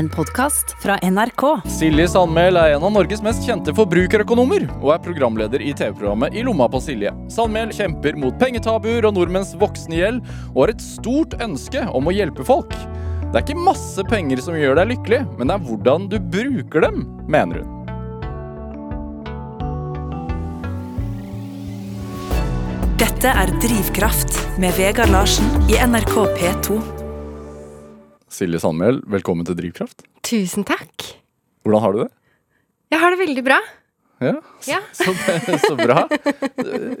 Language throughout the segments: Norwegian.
En podkast fra NRK. Silje Sandmæl er en av Norges mest kjente forbrukerøkonomer, og er programleder i TV-programmet I lomma på Silje. Sandmæl kjemper mot pengetabuer og nordmenns voksne gjeld, og har et stort ønske om å hjelpe folk. Det er ikke masse penger som gjør deg lykkelig, men det er hvordan du bruker dem, mener hun. Dette er Drivkraft med Vegard Larsen i NRK P2. Silje Sandmæl, velkommen til Drivkraft. Tusen takk. Hvordan har du det? Jeg har det veldig bra. Ja, Ja. Så, så bra.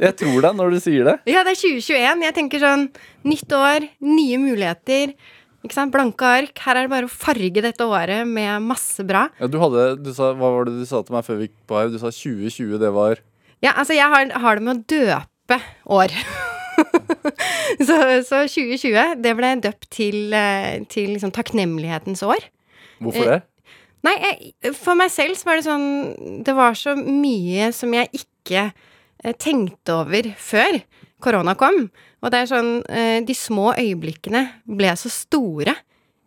Jeg tror deg når du sier det. Ja, det er 2021. Jeg tenker sånn nytt år, nye muligheter. Ikke sant? Blanke ark. Her er det bare å farge dette året med masse bra. Ja, du hadde, du sa, hva var det du sa til meg før vi gikk på her? Du sa 2020, det var Ja, altså, jeg har, har det med å døpe år. så, så 2020, det ble døpt til, eh, til liksom takknemlighetens år. Hvorfor Eh, det? Nei, jeg, for meg selv så var det sånn Det var så mye som jeg ikke eh, tenkte over før korona kom. Og det er sånn eh, De små øyeblikkene ble så store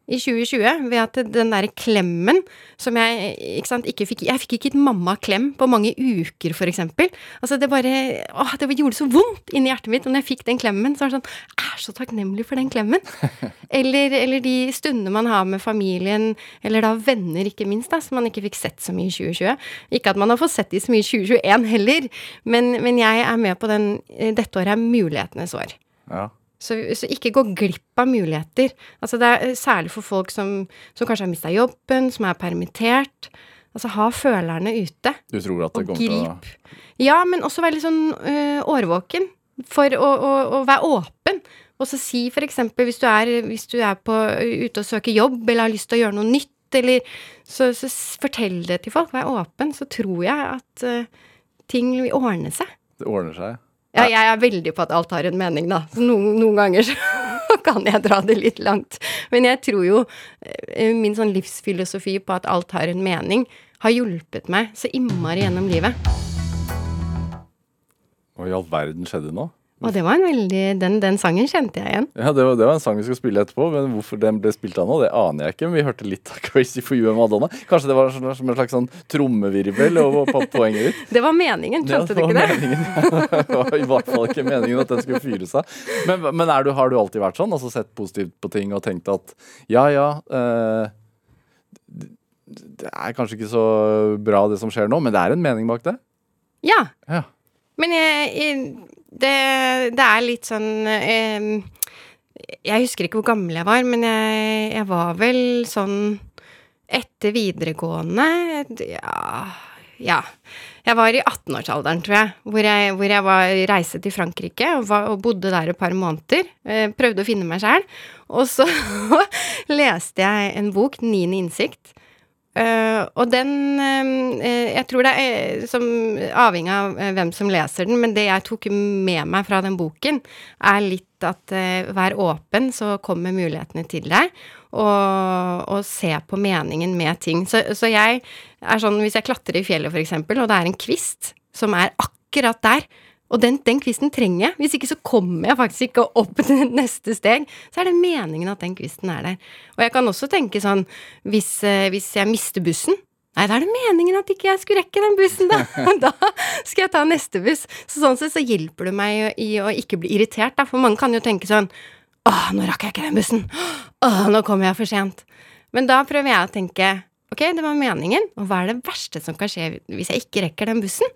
i 2020 ved at den derre klemmen som jeg ikke sant, ikke fikk Jeg fikk ikke et mammaklem på mange uker, for eksempel. Altså, det bare Åh, det gjorde så vondt inni hjertet mitt. Og når jeg fikk den klemmen, så var det sånn Jeg er så takknemlig for den klemmen. Eller, eller de stundene man har med familien, eller da venner, ikke minst, da, som man ikke fikk sett så mye i 2020. Ikke at man har fått sett de så mye i 2021 heller, men, men jeg er med på den eh, Dette året er mulighetenes år. Ja. Så, så ikke gå glipp av muligheter. Altså det er særlig for folk som, som kanskje har mista jobben, som er permittert. Altså ha følerne ute. Du tror at det kommer til å. Ja, men også være litt sånn øh, årvåken. For å, å, å være åpen. Og så si eksempel hvis du er, hvis du er på, ute og søker jobb, eller har lyst til å gjøre noe nytt, eller så, så fortell det til folk. Vær åpen. Så tror jeg at øh, ting vil ordne seg. Det ordner seg. Ja, jeg er veldig på at alt har en mening, da. Så noen, noen ganger så kan jeg dra det litt langt. Men jeg tror jo eh, min sånn livsfilosofi på at alt har en mening, har hjulpet meg så innmari gjennom livet. Hva i all verden skjedde nå? Og det var en veldig Den, den sangen kjente jeg igjen. Ja, det var, det var en sang vi skulle spille etterpå, men hvorfor den ble spilt av nå, det aner jeg ikke. Men vi hørte litt av Crazy for you og Madonna. Kanskje det var sånn, som en slags sånn trommevirvel over på poenget ditt? Det var meningen, skjønte du ikke det? meningen. det var i hvert fall ikke meningen at den skulle fyre seg. Men, men er du, har du alltid vært sånn? Altså sett positivt på ting og tenkt at ja, ja eh, det- Det er kanskje ikke så bra det som skjer nå, men det er en mening bak det? Ja. Ja. Men jeg, jeg, det, det er litt sånn eh, Jeg husker ikke hvor gammel jeg var, men jeg, jeg var vel sånn etter videregående Ja. ja. Jeg var i 18-årsalderen, tror jeg, hvor jeg, hvor jeg var, reiste til Frankrike og, var, og bodde der et par måneder. Eh, prøvde å finne meg sjæl. Og så leste jeg en bok, 'Niende innsikt'. Eh, og den uh, Jeg tror det er som avhengig av hvem som leser den, men det jeg tok med meg fra den boken, er litt at uh, vær åpen, så kommer mulighetene til deg. Og, og se på meningen med ting. Så, så jeg er sånn hvis jeg klatrer i fjellet, for eksempel, og det er en kvist som er akkurat der, og den, den kvisten trenger jeg. Hvis ikke så kommer jeg faktisk ikke opp til neste steg. Så er det meningen at den kvisten er der. Og jeg kan også tenke sånn hvis, eh, hvis jeg mister bussen Nei, da er det meningen at ikke jeg skulle rekke den bussen, da. da skal jeg ta neste buss. Så sånn sett så hjelper det meg i å ikke bli irritert, da. For mange kan jo tenke sånn Åh, nå rakk jeg ikke den bussen. Åh, nå kommer jeg for sent. Men da prøver jeg å tenke Ok, det var meningen, og hva er det verste som kan skje hvis jeg ikke rekker den bussen?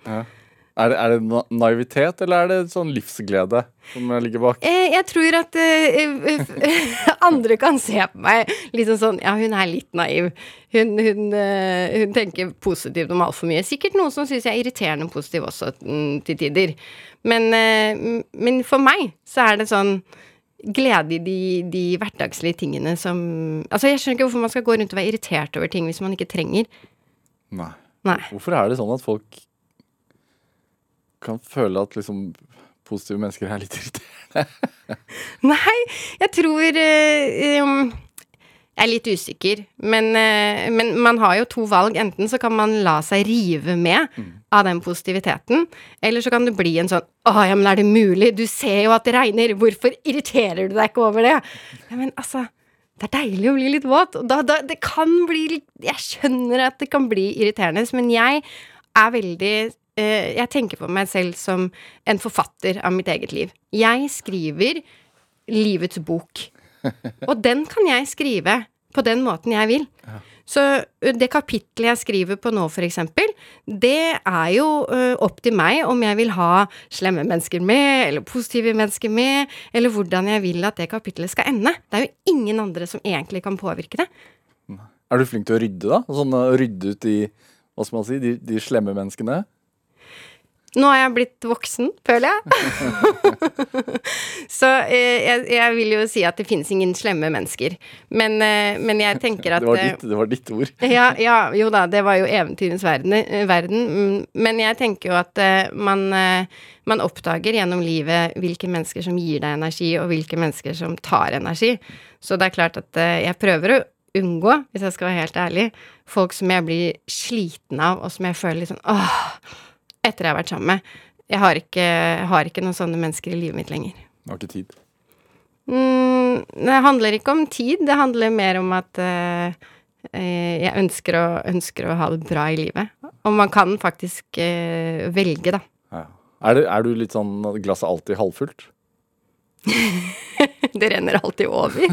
Er det, er det naivitet, eller er det sånn livsglede som ligger bak? Eh, jeg tror at eh, eh, andre kan se på meg liksom sånn Ja, hun er litt naiv. Hun, hun, eh, hun tenker positivt om altfor mye. Sikkert noen som syns jeg er irriterende positiv også, mm, til tider. Men, men for meg så er det sånn glede i de, de hverdagslige tingene som Altså, jeg skjønner ikke hvorfor man skal gå rundt og være irritert over ting hvis man ikke trenger. Nei. Nei. Hvorfor er det sånn at folk kan føle at liksom positive mennesker er litt irriterende? Nei, jeg tror um, Jeg er litt usikker, men, uh, men man har jo to valg. Enten så kan man la seg rive med av den positiviteten, eller så kan det bli en sånn Å ja, men er det mulig? Du ser jo at det regner. Hvorfor irriterer du deg ikke over det? Ja, men altså det er deilig å bli litt våt. Da, da, det kan bli litt Jeg skjønner at det kan bli irriterende, men jeg er veldig Jeg tenker på meg selv som en forfatter av mitt eget liv. Jeg skriver livets bok. Og den kan jeg skrive på den måten jeg vil. Så det kapittelet jeg skriver på nå, eksempel, det er jo ø, opp til meg om jeg vil ha slemme mennesker med, eller positive mennesker med, eller hvordan jeg vil at det kapittelet skal ende. Det er jo ingen andre som egentlig kan påvirke det. Er du flink til å rydde, da? Sånn rydde ut de hva skal man si, de, de slemme menneskene? Nå er jeg blitt voksen, føler jeg. Så eh, jeg, jeg vil jo si at det finnes ingen slemme mennesker. Men, eh, men jeg tenker at Det var eh, ditt, det var ditt ord. ja, ja, jo da, det var jo eventyrens verden, eh, verden. mm, Men jeg tenker jo at eh, man, eh, man oppdager gjennom livet hvilke mennesker som gir deg energi, og hvilke mennesker som tar energi. Så det er klart at jeg prøver å unngå, hvis jeg skal være helt ærlig, folk som jeg blir sliten av, og som jeg føler litt sånn åh, etter jeg har vært sammen med. Jeg har ikke, har ikke noen sånne mennesker i livet mitt lenger. Du har ikke tid. Mm, det handler ikke om tid, det handler mer om at eh, eh, jeg ønsker å, ønsker å ha det bra i livet. Og man kan faktisk uh, velge, da. Ja. Er, det, er du litt sånn glasset alltid halvfullt? Det renner alltid over.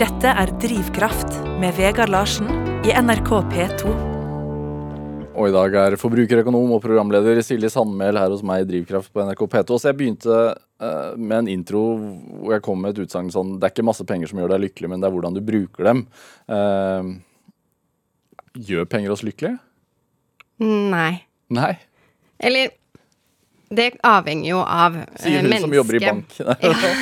Dette er Drivkraft med Vegard Larsen i NRK P2. Og i dag er forbrukerøkonom og programleder Silje Sandmæl her hos meg i Drivkraft på NRK P2. Så jeg begynte uh, med en intro hvor jeg kom med et utsagn sånn Det er ikke masse penger som gjør deg lykkelig, men det er hvordan du bruker dem. Uh, gjør penger oss lykkelige? Nei. Nei. Eller det avhenger jo av mennesket. Sier hun som jobber i bank.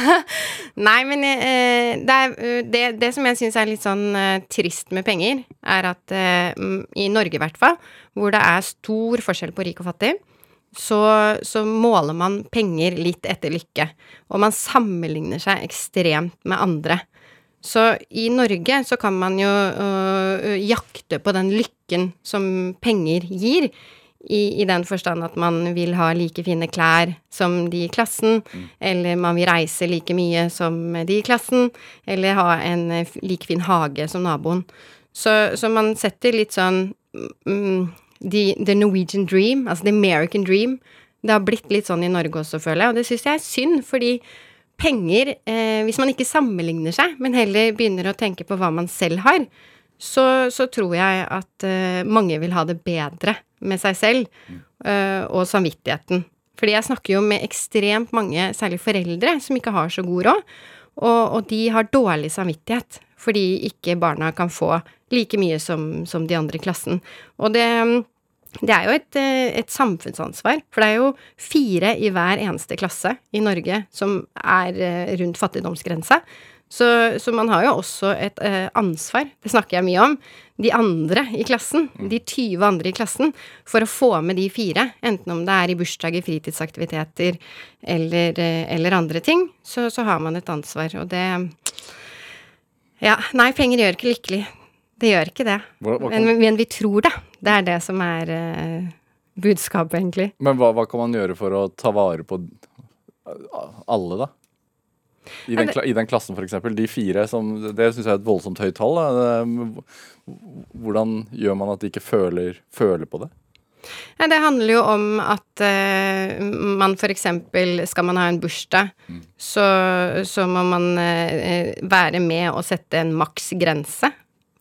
Nei, men eh, det, er, eh, det, det som jeg syns er litt sånn eh, trist med penger, er at eh, i Norge i hvert fall, hvor det er stor forskjell på rik og fattig, så, så måler man penger litt etter lykke. Og man sammenligner seg ekstremt med andre. Så i Norge så kan man jo øh, jakte på den lykken som penger gir. I, I den forstand at man vil ha like fine klær som de i klassen, eller man vil reise like mye som de i klassen, eller ha en eh, like fin hage som naboen. Så, så man setter litt sånn mm, the, the Norwegian dream, altså the American dream. Det har blitt litt sånn i Norge også, føler jeg, og det syns jeg er synd, fordi penger, eh, hvis man ikke sammenligner seg, men heller begynner å tenke på hva man selv har, så, så tror jeg at eh, mange vil ha det bedre med seg selv uh, og samvittigheten. Fordi jeg snakker jo med ekstremt mange, særlig foreldre, som ikke har så god råd, og, og de har dårlig samvittighet fordi ikke barna kan få like mye som, som de andre i klassen. Og det, det er jo et, eh, et samfunnsansvar, for det er jo fire i hver eneste klasse i Norge som er eh, rundt fattigdomsgrensa. Så, så man har jo også et ansvar, det snakker jeg mye om, de andre i klassen, de 20 andre i klassen, for å få med de fire, enten om det er i bursdager, fritidsaktiviteter eller, eh, eller andre ting, så, så har man et ansvar, og det Ja, nei, penger gjør ikke lykkelig. Det gjør ikke det. Hva, hva kan, Men, men vi tror det. Det er det som er uh, budskapet, egentlig. men hva, hva kan man gjøre for å ta vare på alle, da? I den, I den klassen, eksempel. De fire som Det syns jeg er et voldsomt høyt tall. Hvordan gjør man at de ikke føler, føler på det? Det handler jo om at uh, man eksempel Skal man ha en bursdag, så, så må man uh, være med og sette en maksgrense.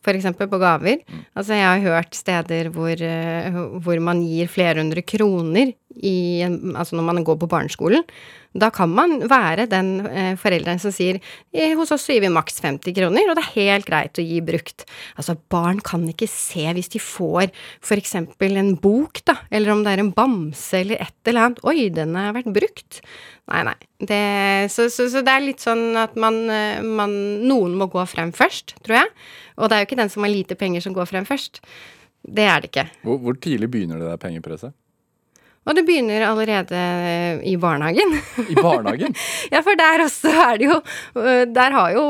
Eksempel på gaver. Altså, jeg har hørt steder hvor, eh, hvor man gir flere hundre kroner i Altså når man går på barneskolen. Da kan man være den eh, forelderen som sier eh, hos oss gir vi maks 50 kroner, og det er helt greit å gi brukt. Altså, barn kan ikke se hvis de får for eksempel en bok, da, eller om det er en bamse eller et eller annet. Oi, den har vært brukt. Nei, nei. Det, så, så, så det er litt sånn at man, eh, man Noen må gå frem først, tror jeg. Og det er jo ikke den som har lite penger som går frem først. Det er det ikke. Hvor, hvor tidlig begynner det der pengepresset? Og det begynner allerede i barnehagen. I barnehagen? Ja, for der også er det jo øh, Der har jo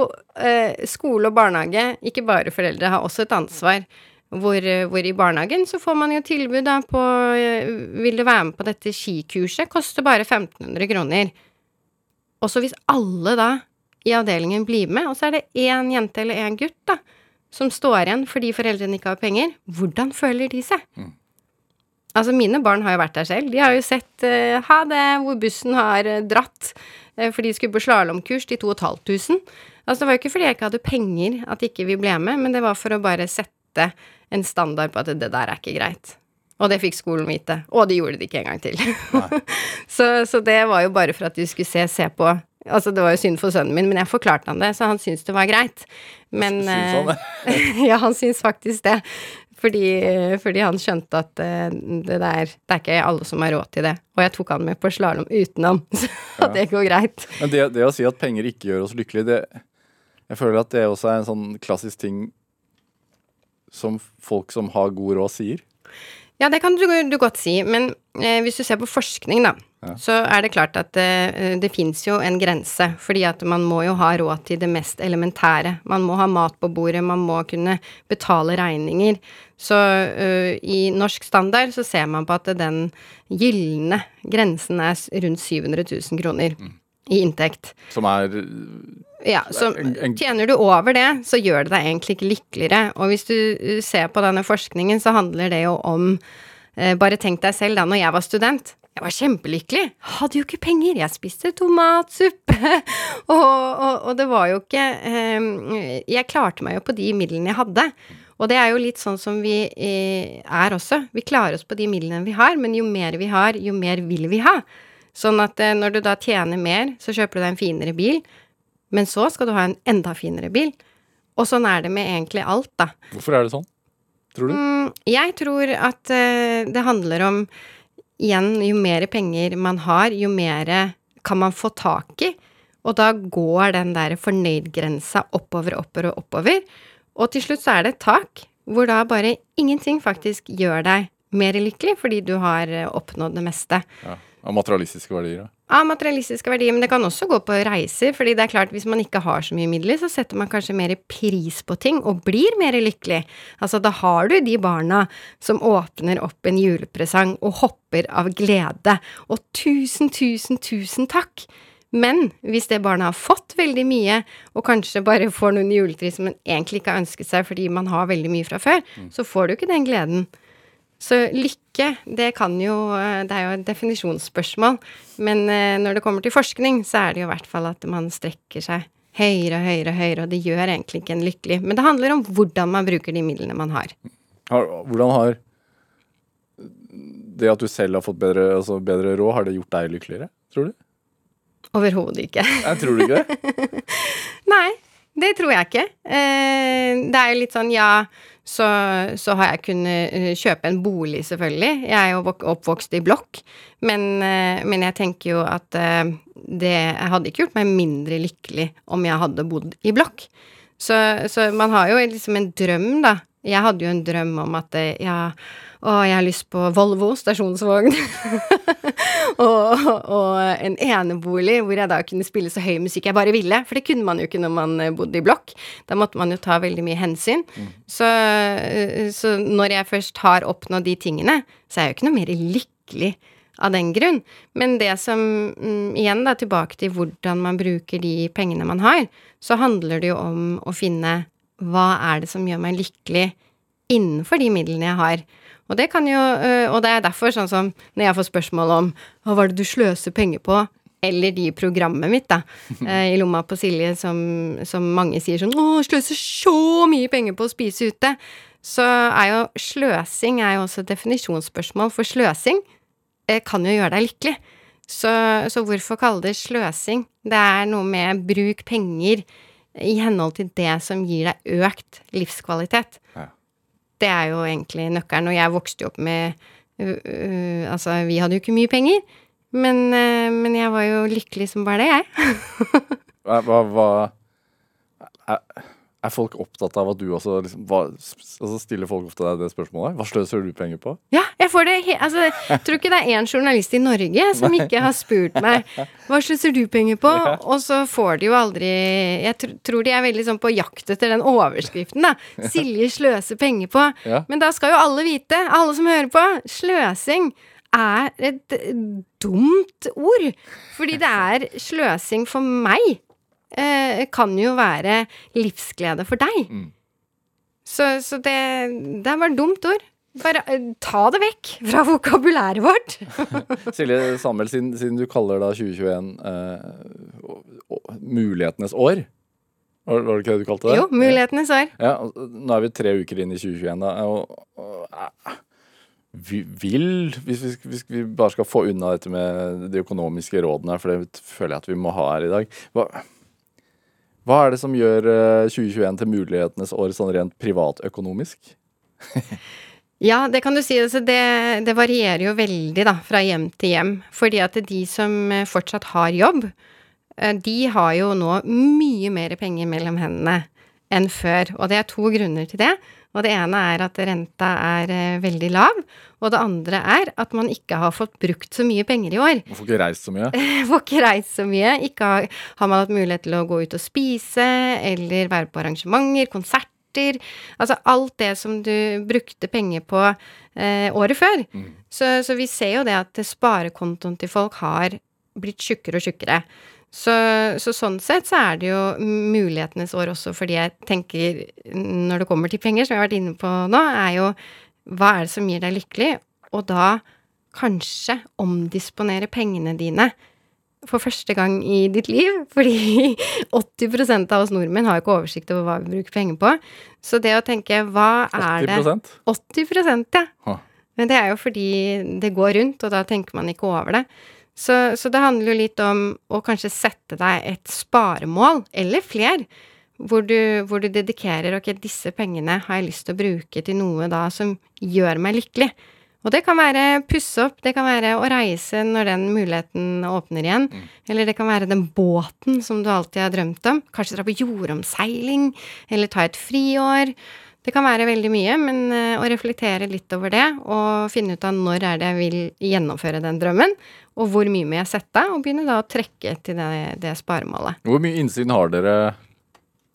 skole og barnehage, ikke bare foreldre, har også et ansvar. Hvor, øh, hvor i barnehagen så får man jo tilbud da på øh, Vil du være med på dette skikurset? Koster bare 1500 kroner. Og så hvis alle da i avdelingen blir med, og så er det én jente eller én gutt da, som står igjen fordi foreldrene ikke har penger, hvordan føler de seg? Altså, mine barn har jo vært der selv. De har jo sett uh, ha det, hvor bussen har uh, dratt Uh, for de skulle på slalåmkurs til 2500. Altså, det var jo ikke fordi jeg ikke hadde penger at ikke vi ble med, men det var for å bare sette en standard på at det der er ikke greit. Og det fikk skolen vite. Og de gjorde det ikke en gang til. så, så det var jo bare for at de skulle se, se på Altså, det var jo synd for sønnen min, men jeg forklarte han det, så han syntes det var greit. Men Syns han det? eh, Ja, han syns faktisk det. Fordi, fordi han skjønte at eh, det der Det er ikke alle som har råd til det. Og jeg tok han med på slalåm utenom, så det går greit. Men det, det å si at penger ikke gjør oss lykkelige, det Jeg føler at det også er en sånn klassisk ting som folk som har god råd, sier. Ja, det kan du, du godt si, men eh, hvis du ser på forskning, da, Ja. så er det klart at eh, det fins jo en grense, fordi at man må jo ha råd til det mest elementære. Man må ha mat på bordet, man må kunne betale regninger. Så eh, i norsk standard så ser man på at den gylne grensen er rundt 700 000 kroner i inntekt. Som er Ja, så En- en- tjener du over det, så gjør det deg egentlig ikke lykkeligere. Og hvis du uh, ser på denne forskningen, så handler det jo om eh, Bare tenk deg selv da når jeg var student. Jeg var kjempelykkelig. Hadde jo ikke penger. Jeg spiste tomatsuppe. og, og, og det var jo ikke eh, Jeg klarte meg jo på de midlene jeg hadde. Og det er jo litt sånn som vi eh, er også. Vi klarer oss på de midlene vi har, men jo mer vi har, jo mer vil vi ha. Sånn at eh, når du da tjener mer, så kjøper du deg en finere bil. Men så skal du ha en enda finere bil. Og sånn er det med egentlig alt, da. Hvorfor er det sånn? Tror du? Mm, jeg tror at uh, det handler om Igjen, jo mer penger man har, jo mer kan man få tak i. Og da går den der fornøyd-grensa oppover, oppover og oppover. Og til slutt så er det et tak hvor da bare ingenting faktisk gjør deg mer lykkelig, fordi du har eh, oppnådd det meste Ja. Av materialistiske verdier, ja. Av materialistiske verdier, men det kan også gå på reiser, fordi det er klart hvis man ikke har så mye midler, så setter man kanskje mer pris på ting og blir mer lykkelig. Altså, da har du de barna som åpner opp en julepresang og hopper av glede, og tusen, tusen, tusen takk. Men hvis det barnet har fått veldig mye, og kanskje bare får noen juletre som man egentlig ikke har ønsket seg fordi man har veldig mye fra før, så får du ikke den gleden. Så lykke, det kan jo Det er jo et definisjonsspørsmål. Men eh, når det kommer til forskning, så er det jo i hvert fall at man strekker seg høyere og høyere og høyere, og det gjør egentlig ikke en lykkelig. Men det handler om hvordan man bruker de midlene man har. Har, hvordan har det at du selv har fått bedre, altså bedre råd, har det gjort deg lykkeligere? Tror du? Overhodet ikke. Jeg tror du ikke det? Nei, det tror jeg ikke. Eh, det er jo litt sånn, ja, så, så har jeg kunnet eh, kjøpe en bolig, selvfølgelig. Jeg er jo oppvokst i blokk, men, eh, men jeg tenker jo at eh, det hadde ikke gjort meg mindre lykkelig om jeg hadde bodd i blokk. Så, så man har jo liksom en drøm, da. Jeg hadde jo en drøm om at ja, å, jeg har lyst på Volvo stasjonsvogn. og, og en enebolig hvor jeg da kunne spille så høy musikk jeg bare ville. For det kunne man jo ikke når man eh, bodde i blokk. Da måtte man jo ta veldig mye hensyn. Så, eh, så når jeg først har oppnådd de tingene, så er jeg jo ikke noe mer lykkelig av den grunn. Men det som mm, Igjen da tilbake til hvordan man bruker de pengene man har, så handler det jo om å finne hva er det som gjør meg lykkelig innenfor de midlene jeg har. Og det kan jo, øh, og det er derfor sånn som når jeg får spørsmål om hva var det du sløser penger på, eller de i programmet mitt, da, eh, i lomma på Silje, som, som mange sier sånn 'Å, sløser så mye penger på å spise ute', så er jo sløsing er jo også et definisjonsspørsmål, for sløsing eh, kan jo gjøre deg lykkelig. Så, så hvorfor kalle det sløsing? Det er noe med bruk penger i henhold til det som gir deg økt livskvalitet. Ja. Det er jo egentlig nøkkelen. Og jeg vokste jo opp med uh, Altså, vi hadde jo ikke mye penger, men, uh, men jeg var jo lykkelig som bare det, jeg. Hva, hva, hva er, folk opptatt av at du også liksom, hva, altså Stiller folk ofte deg det spørsmålet? Hva sløser du penger på? Ja, jeg får det Altså, jeg tror ikke det er én journalist i Norge som ikke har spurt meg hva sløser du penger på? Og så får de jo aldri Jeg tr tror de er veldig sånn på jakt etter den overskriften, da. Silje sløser penger på. Ja. Men da skal jo alle vite, alle som hører på, sløsing er et dumt ord. Fordi det er sløsing for meg. Eh, kan jo være livsglede for deg. Mm. Så, så det, det var et dumt ord. Bare eh, ta det vekk fra vokabulæret vårt. Silje Samuel, siden, siden du kaller da 2021 eh, mulighetenes år var, det ikke det du kalte det? Jo, mulighetenes år. Ja, nå er vi tre uker inn i 2021, da. Og, og, vi vil, hvis vi, hvis vi bare skal få unna dette med de økonomiske rådene, for det føler jeg at vi må ha her i dag Hva, hva er det som gjør eh, 2021 til mulighetenes år sånn rent privatøkonomisk? Ja, det kan du si. Altså det, det varierer jo veldig da, fra hjem til hjem. Fordi at de som eh, fortsatt har jobb, eh, de har jo nå mye mer penger mellom hendene enn før. Og det er to grunner til det. Og det ene er at renta er eh, veldig lav. Og det andre er at man ikke har fått brukt så mye penger i år. Man får ikke reist så mye. Får ikke reist så mye. Ikke har, har man hatt mulighet til å gå ut og spise, eller være på arrangementer, konserter. Altså alt det som du brukte penger på eh, året før. Så, så vi ser jo det at sparekontoen til folk har blitt tjukkere og tjukkere. Så, så sånn sett så er det jo mulighetenes år også, fordi jeg tenker når det kommer til penger, som jeg har vært inne på nå, er jo hva er det som gir deg lykkelig? Og da kanskje omdisponere pengene dine for første gang i ditt liv. Fordi 80% av oss nordmenn har ikke oversikt over hva vi bruker penger på. Så det å tenke hva er det 80 80 ja. Men det er jo fordi det går rundt, og da tenker man ikke over det. Så, så det handler jo litt om å kanskje sette deg et sparemål, eller fler, hvor du, hvor du dedikerer ok, disse pengene har jeg lyst til å bruke til noe da som gjør meg lykkelig. Og det kan være pusse opp, det kan være å reise når den muligheten åpner igjen. Eller det kan være den båten som du alltid har drømt om. Kanskje dra på jordomseiling, eller ta et friår. Det kan være veldig mye, men eh, å reflektere litt over det, og finne ut av når er det jeg vil gjennomføre den drømmen, og hvor mye må jeg sette, og begynne da å trekke til det, det sparemålet. Hvor mye innsyn har dere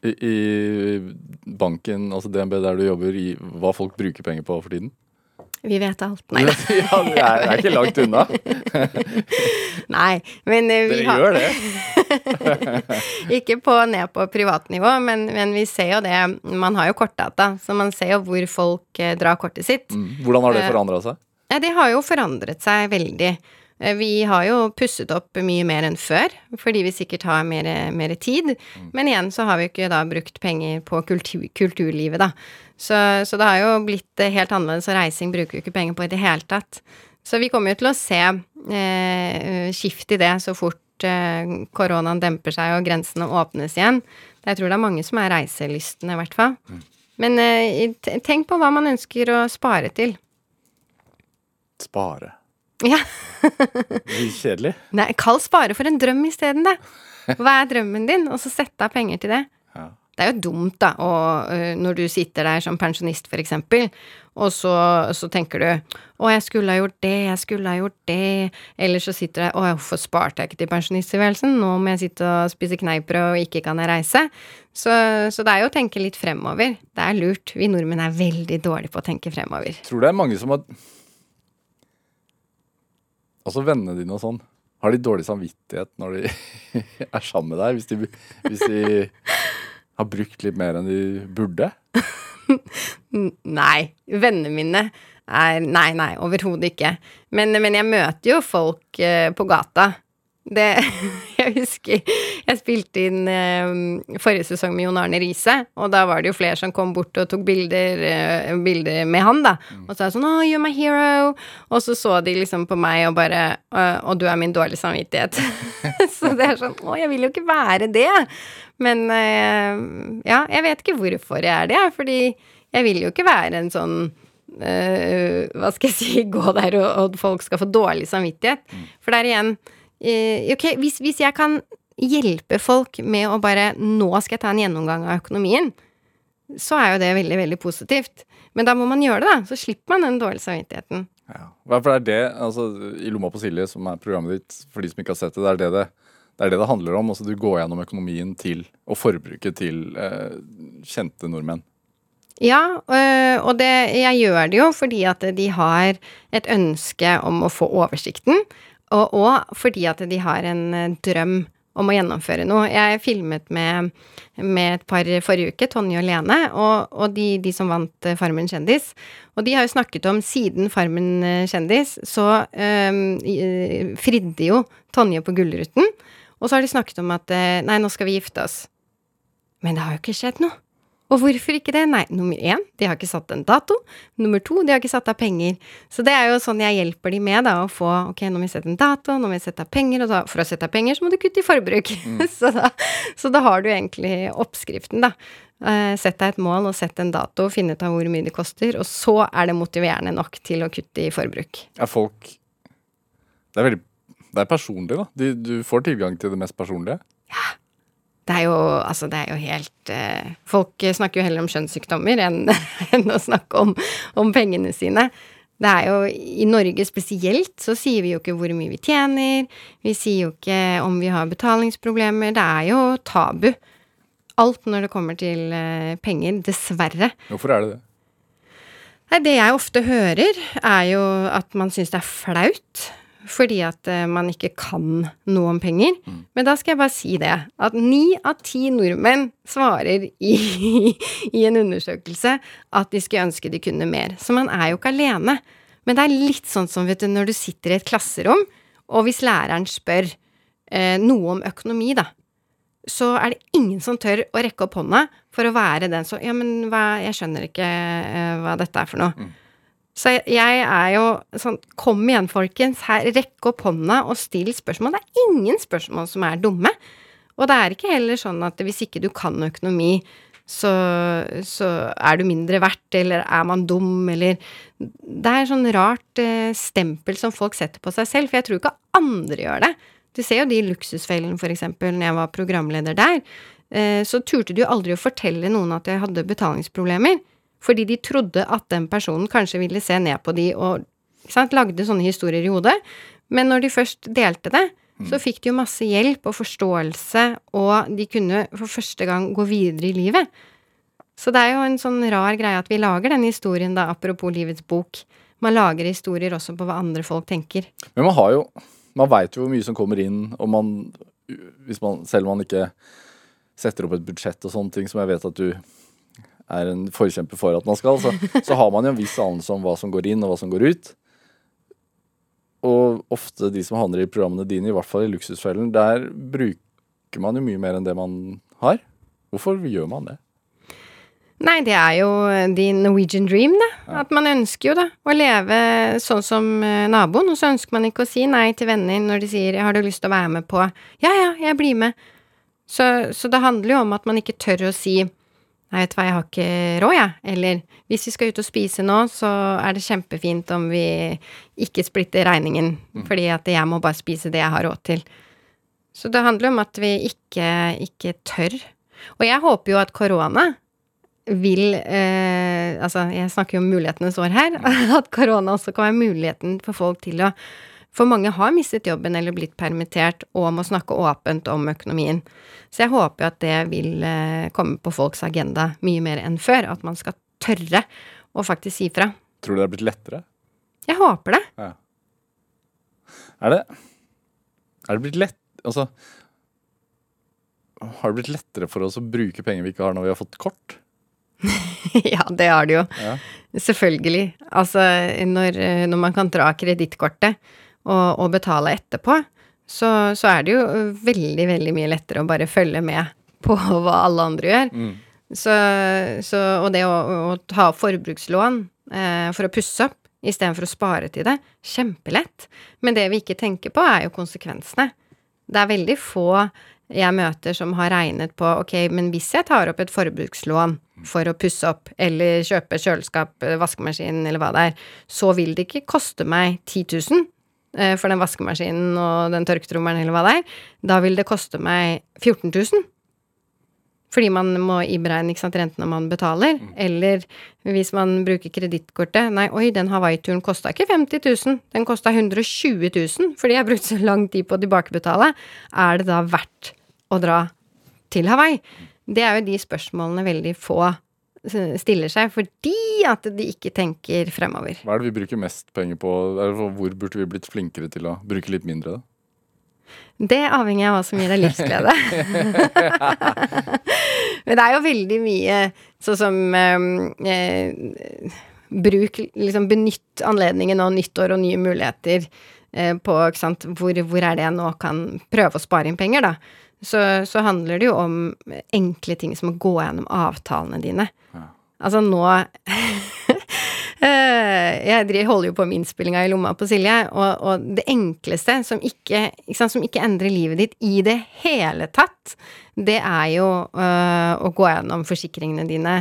i, i banken, altså DNB der du jobber, i hva folk bruker penger på for tiden? Vi vet alt. Nei da. ja, det er, det er ikke langt unna. Nei, men eh, vi Dere har gjør det. Ikke på, ned på privatnivå, men, men vi ser jo det. Man har jo kortdata, så man ser jo hvor folk eh, drar kortet sitt. Mm. Hvordan har det Eh, forandra seg? Ja, det har jo forandret seg veldig. Eh, Vi har jo pusset opp mye mer enn før, fordi vi sikkert har mer, mer tid. Men igjen så har vi ikke da brukt penger på kultur, kulturlivet, da. Så, så det har jo blitt eh, helt annerledes, og reising bruker vi ikke penger på i det hele tatt. Så vi kommer jo til å se eh, skift i det så fort eh, koronaen demper seg og grensene åpnes igjen. Jeg tror det er mange som er reiselystne, i hvert fall. Men eh, tenk på hva man ønsker å spare til. Spare. Ja. Kjedelig. Nei, kall spare for en drøm isteden, da. Hva er drømmen din? Og så sette av penger til det. Ja. Det er jo dumt, da, og, når du sitter der som pensjonist, for eksempel, og så, så tenker du 'Å, jeg skulle ha gjort det, jeg skulle ha gjort det', eller så sitter du 'Å, hvorfor sparte jeg ikke til pensjonisttilværelsen? Nå må jeg sitte og spise kneippbrød, og ikke kan jeg reise'. Så, så det er jo å tenke litt fremover. Det er lurt. Vi nordmenn er veldig dårlige på å tenke fremover. Tror det er mange som har Altså vennene dine og sånn. Har de dårlig samvittighet når de er sammen med deg? Hvis de, hvis de har brukt litt mer enn de burde? Nei. Vennene mine er Nei, nei, overhodet ikke. Men, men jeg møter jo folk eh, på gata. Det Jeg husker jeg spilte inn eh, forrige sesong med Jon Arne Riise, og da var det jo flere som kom bort og tok bilder, eh, bilder med han, da. Og så er det sånn 'Å, you're my hero'. Og så så de liksom på meg og bare «Å, 'Og du er min dårlige samvittighet'. så det er sånn 'Å, jeg vil jo ikke være det'. Men eh, ja, jeg vet ikke hvorfor jeg er det, fordi jeg vil jo ikke være en sånn eh, hva skal jeg si, gå der og, og folk skal få dårlig samvittighet. For det er igjen Ok, hvis, hvis jeg kan hjelpe folk med å bare Nå skal jeg ta en gjennomgang av økonomien, så er jo det veldig, veldig positivt. Men da må man gjøre det, da. Så slipper man den dårlige samvittigheten. Ja. Hva- For det er det, altså I Lomma på Silje, som er programmet ditt, for de som ikke har sett det, det er det det, det, er det, det handler om. Altså Du går gjennom økonomien til, og forbruket til eh, kjente nordmenn. Ja, øh, og det, jeg gjør det jo fordi at de har et ønske om å få oversikten, og, og fordi at de har en øh, drøm om å gjennomføre noe. Jeg filmet med, med et par forrige uke, Tonje og Lene, og, og de, de, som vant eh, Farmen kjendis. Og de har jo snakket om siden Farmen eh, kjendis, så øh, fridde jo Tonje på Gullruten. Og så har de snakket om at nei, nå skal vi gifte oss. Men det har jo ikke skjedd noe. Og hvorfor ikke det? Nei, nummer én, de har ikke satt en dato. Nummer to, de har ikke satt av penger. Så det er jo sånn jeg hjelper de med, da, å få ok, nå må vi sette en dato, nå må vi sette av penger, og da, for å sette av penger så må du kutte i forbruk. Mm. så, da, så, da, har du egentlig oppskriften, da. Uh, sett deg et mål og sett en dato, finne ut av hvor mye det koster, og så er det motiverende nok til å kutte i forbruk. Er folk Det er veldig Det er personlig, da. Du, du får tilgang til det mest personlige. Ja. Det er jo, altså, det er jo helt eh, Folk snakker jo heller om skjønnssykdommer enn, enn å snakke om, om, pengene sine. Det er jo I Norge spesielt så sier vi jo ikke hvor mye vi tjener. Vi sier jo ikke om vi har betalingsproblemer. Det er jo tabu. Alt når det kommer til eh, penger. Dessverre. Hvorfor er det det? Nei, det jeg ofte hører, er jo at man syns det er flaut fordi at uh, man ikke kan noe om penger. Mm. Men da skal jeg bare si det, at ni av ti nordmenn svarer i, i, en undersøkelse at de skulle ønske de kunne mer. Så man er jo ikke alene. Men det er litt sånn som vet du, når du sitter i et klasserom, og hvis læreren spør eh, noe om økonomi, da, så er det ingen som tør å rekke opp hånda for å være den som Ja, men hva Jeg skjønner ikke eh, hva dette er for noe. Mm. Så jeg er jo sånn Kom igjen, folkens. Her, rekk opp hånda og still spørsmål. Det er ingen spørsmål som er dumme. Og det er ikke heller sånn at hvis ikke du kan økonomi, så, så er du mindre verdt, eller er man dum, eller Det er sånn rart eh, stempel som folk setter på seg selv, for jeg tror ikke andre gjør det. Du ser jo de Luksusfellen, for eksempel, når jeg var programleder der. Eh, så turte du aldri å fortelle noen at jeg hadde betalingsproblemer. Fordi de trodde at den personen kanskje ville se ned på de og sant, lagde sånne historier i hodet. Men når de først delte det, mm. så fikk de jo masse hjelp og forståelse, og de kunne for første gang gå videre i livet. Så det er jo en sånn rar greie at vi lager denne historien, da, apropos livets bok. Man lager historier også på hva andre folk tenker. Men man har jo Man veit jo hvor mye som kommer inn, og man Hvis man Selv om man ikke setter opp et budsjett og sånne ting, som jeg vet at du er en forkjemper for at man skal, så, så har man jo en viss anelse om hva som går inn og hva som går ut. Og ofte de som handler i programmene dine, i hvert fall i Luksusfellen, der bruker man jo mye mer enn det man har. Hvorfor gjør man det? Nei, det er jo din Norwegian dream, det. Ja. At man ønsker jo det. å leve sånn som eh, naboen, og så ønsker man ikke å si nei til venner når de sier 'har du lyst til å være med på', ja ja, jeg blir med. Så, så det handler jo om at man ikke tør å si Nei, vet du hva, jeg har ikke råd, jeg. Eller hvis vi skal ut og spise nå, så er det kjempefint om vi ikke splitter regningen, mm. fordi at jeg må bare spise det jeg har råd til. Så det handler om at vi ikke, ikke tør. Og jeg håper jo at korona vil eh, Altså, jeg snakker jo om mulighetenes år her. At korona også kan være muligheten for folk til å for mange har mistet jobben eller blitt permittert og må snakke åpent om økonomien. Så jeg håper at det vil eh, komme på folks agenda mye mer enn før. At man skal tørre å faktisk si fra. Tror du det har blitt lettere? Jeg håper det. Ja. Er det Er det blitt lett Altså Har det blitt lettere for oss å bruke penger vi ikke har når vi har fått kort? ja, det har det jo. Ja. Selvfølgelig. Altså, når, når man kan dra kredittkortet og, og betale etterpå, så, så, er det jo veldig, veldig mye lettere å bare følge med på hva alle andre gjør. Mm. Så, så, og det å, å ta forbrukslån eh, for å pusse opp istedenfor å spare til det, kjempelett. Men det vi ikke tenker på, er jo konsekvensene. Det er veldig få jeg møter som har regnet på ok, men hvis jeg tar opp et forbrukslån for å pusse opp eller kjøpe kjøleskap, vaskemaskin eller hva det er, så vil det ikke koste meg 10 000, Eh, for den vaskemaskinen og den tørketrommelen eller hva det er, da vil det koste meg 14 000. Fordi man må iberegne ikke sant, renten når man betaler. Mm. Eller hvis man bruker kredittkortet Nei, oi, den Hawaii-turen kosta ikke 50 000, den kosta 120 000 fordi jeg har brukt så lang tid på å tilbakebetale. Er det da verdt å dra til Hawaii? Det er jo de spørsmålene veldig få stiller seg fordi at de ikke tenker fremover. Hva er det vi bruker mest penger på? Hvor burde vi blitt flinkere til å bruke litt mindre? da? Det avhenger av hva som gir deg livsglede. Men det er jo veldig mye sånn som eh, eh, Bruk liksom Benytt anledningen og nyttår og nye muligheter eh, på ikke sant, hvor, hvor, er det jeg nå kan prøve å spare inn penger, da. Så, så handler det jo om enkle ting som å gå gjennom avtalene dine. Ja. Altså nå Eh, jeg holder jo på med innspillinga i lomma på Silje, og, og det enkleste som ikke, ikke sant, som ikke, endrer livet ditt i det hele tatt, det er jo øh, å gå gjennom forsikringene dine,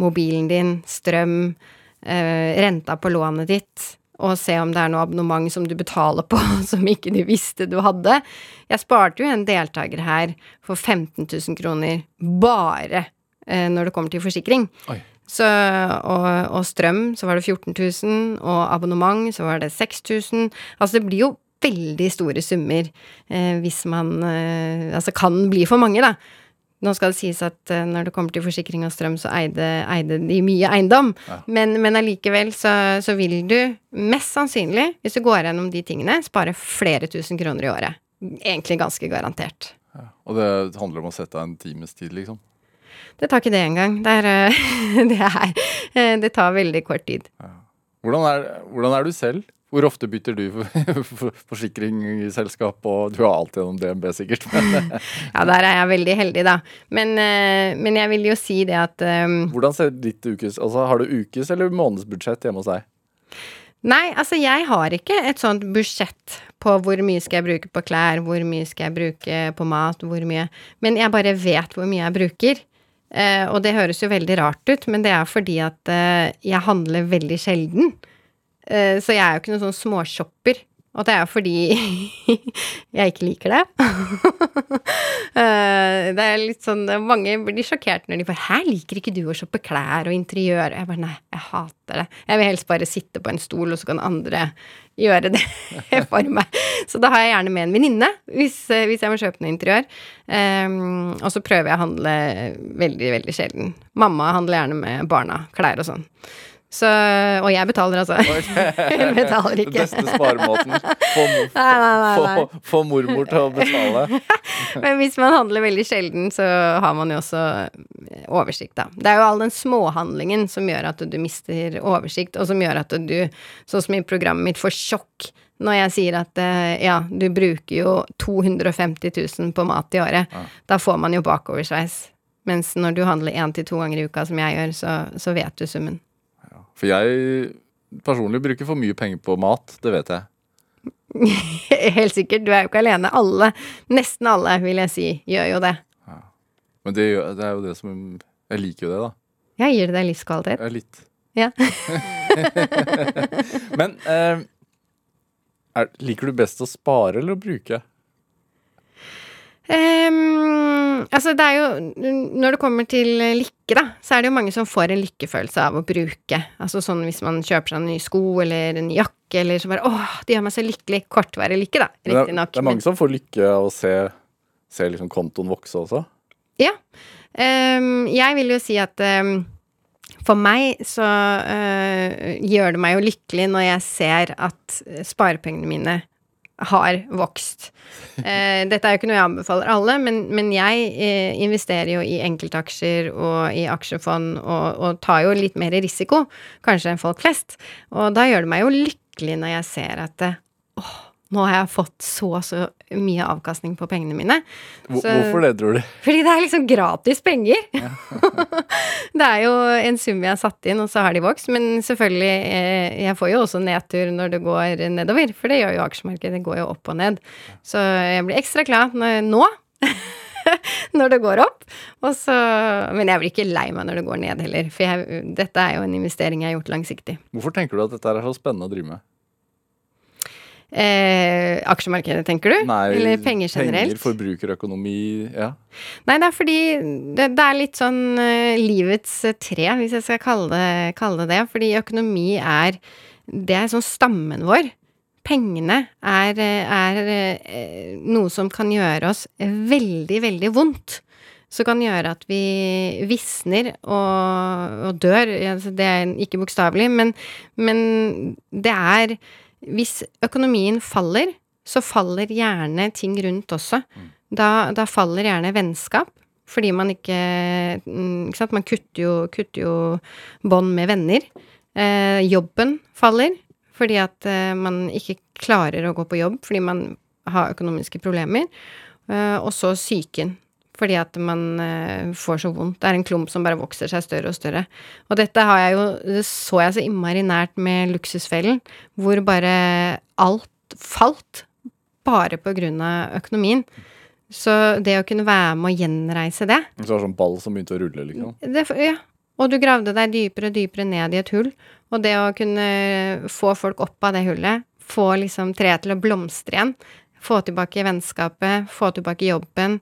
mobilen din, strøm, øh, renta på lånet ditt, og se om det er noe abonnement som du betaler på som ikke du visste du hadde. Jeg sparte jo en deltaker her for 15 000 kroner bare eh, når det kommer til forsikring. Så, og, og, strøm så var det 14 000, og abonnement så var det 6000. Altså det blir jo veldig store summer eh, hvis man eh, Altså kan bli for mange, da. Nå skal det sies at eh, når det kommer til forsikring av strøm, så eide, eide de mye eiendom. Ja. Men, men allikevel så, så, vil du mest sannsynlig, hvis du går gjennom de tingene, spare flere tusen kroner i året. Egentlig ganske garantert. Ja. Og det handler om å sette av en times tid, liksom? Det tar ikke det engang. Det, er, det, er, eh, det tar veldig kort tid. Ja. Hvordan, er, hvordan er, du selv? Hvor ofte bytter du forsikringsselskap, og du har alt gjennom DNB sikkert. ja, der er jeg veldig heldig, da. Men, eh, men, jeg vil jo si det at um, Hvordan ser ditt ukes Altså, har du ukes- eller månedsbudsjett hjemme hos deg? Nei, altså jeg har ikke et sånt budsjett på hvor mye skal jeg bruke på klær, hvor mye skal jeg bruke på mat, hvor mye Men jeg bare vet hvor mye jeg bruker. Eh, og det høres jo veldig rart ut, men det er fordi at eh, jeg handler veldig sjelden. Eh, så jeg er jo ikke noen sånn småshopper. Og det er jo fordi jeg ikke liker det. Eh, det er litt sånn Mange blir sjokkert når de får 'Hæ, liker ikke du å shoppe klær og interiør?' Jeg bare nei, jeg hater det. Jeg vil helst bare sitte på en stol, og så kan andre gjøre det for meg. Så da har jeg gjerne med en venninne hvis, eh, hvis, jeg må kjøpe noe interiør. Um, og så prøver jeg å handle veldig, veldig sjelden. Mamma handler gjerne med barna, klær og sånn. Så, og jeg betaler, altså. Hun betaler ikke. Den beste sparemåten. Få, få, få, mormor til å betale. Men hvis man handler veldig sjelden, så har man jo også oversikt, da. Det er jo all den småhandlingen som gjør at du mister oversikt, og som gjør at du, sånn som i programmet mitt, får sjokk når jeg sier at eh, ja, du bruker jo 250 000 på mat i året. Ja. Da får man jo bakoversveis. Mens når du handler én til to ganger i uka, som jeg gjør, så, så vet du summen. For jeg personlig bruker for mye penger på mat, det vet jeg. Helt sikkert. Du er jo ikke alene. Alle, nesten alle, vil jeg si, gjør jo det. Ja. Men det, det, er jo det som Jeg liker jo det, da. Ja, gir det deg livskvalitet? Ja, litt. Ja. Men eh, er, liker du best å spare eller å bruke? Um, altså, det er jo Når det kommer til lykke, da, så er det jo mange som får en lykkefølelse av å bruke. Altså sånn hvis man kjøper seg en ny sko eller en ny jakke, eller så bare åh, det gjør meg så lykkelig. Kortvarig lykke, da, riktignok. Det, det, er mange som får lykke av å se, se liksom kontoen vokse også? Ja. Um, jeg vil jo si at um, for meg så uh, gjør det meg jo lykkelig når jeg ser at sparepengene mine har vokst. Eh, dette er jo ikke noe jeg anbefaler alle, men, men jeg eh, investerer jo i enkeltaksjer og i aksjefond og, og, tar jo litt mer risiko, kanskje enn folk flest. Og da gjør det meg jo lykkelig når jeg ser at eh, åh, nå har jeg fått så så mye avkastning på pengene mine. Så, Hvorfor det, tror du? Fordi det er liksom gratis penger. Ja. det er jo en sum jeg har satt inn, og så har de vokst. Men selvfølgelig, eh, jeg får jo også nedtur når det går nedover, for det gjør jo aksjemarkedet. Det går jo opp og ned. Så jeg blir ekstra glad nå. når det går opp. Så, men jeg blir ikke lei meg når det går ned heller, for jeg, dette er jo en investering jeg har gjort langsiktig. Hvorfor tenker du at dette er så spennende å drive med? Eh, aksjemarkedet, tenker du? Nei, Eller penger generelt? Penger, forbrukerøkonomi, ja. Nei, det er fordi det, det er litt sånn uh, livets tre, hvis jeg skal kalle det, kalle det det. Fordi økonomi er Det er sånn stammen vår. Pengene er, er uh, noe som kan gjøre oss veldig, veldig vondt. Som kan gjøre at vi visner og, og dør. Det er ikke bokstavelig, men, men det er hvis økonomien faller, så faller gjerne ting rundt også. Da, da faller gjerne vennskap, fordi man ikke mm, Ikke sant, man kutter jo, kutter jo bånd med venner. Eh, jobben faller, fordi at eh, man ikke klarer å gå på jobb fordi man har økonomiske problemer. Eh, og så psyken, fordi at man eh, får så vondt. Det er en klump som bare vokser seg større og større. Og dette har jeg jo, det så jeg så innmari nært med Luksusfellen, hvor bare alt falt bare på grunn av økonomien. Så det å kunne være med å gjenreise det, Så det var sånn ball som begynte å rulle, liksom. det Ja. Og du gravde deg dypere og dypere ned i et hull. Og det å kunne få folk opp av det hullet, få liksom treet til å blomstre igjen, få tilbake vennskapet, få tilbake jobben,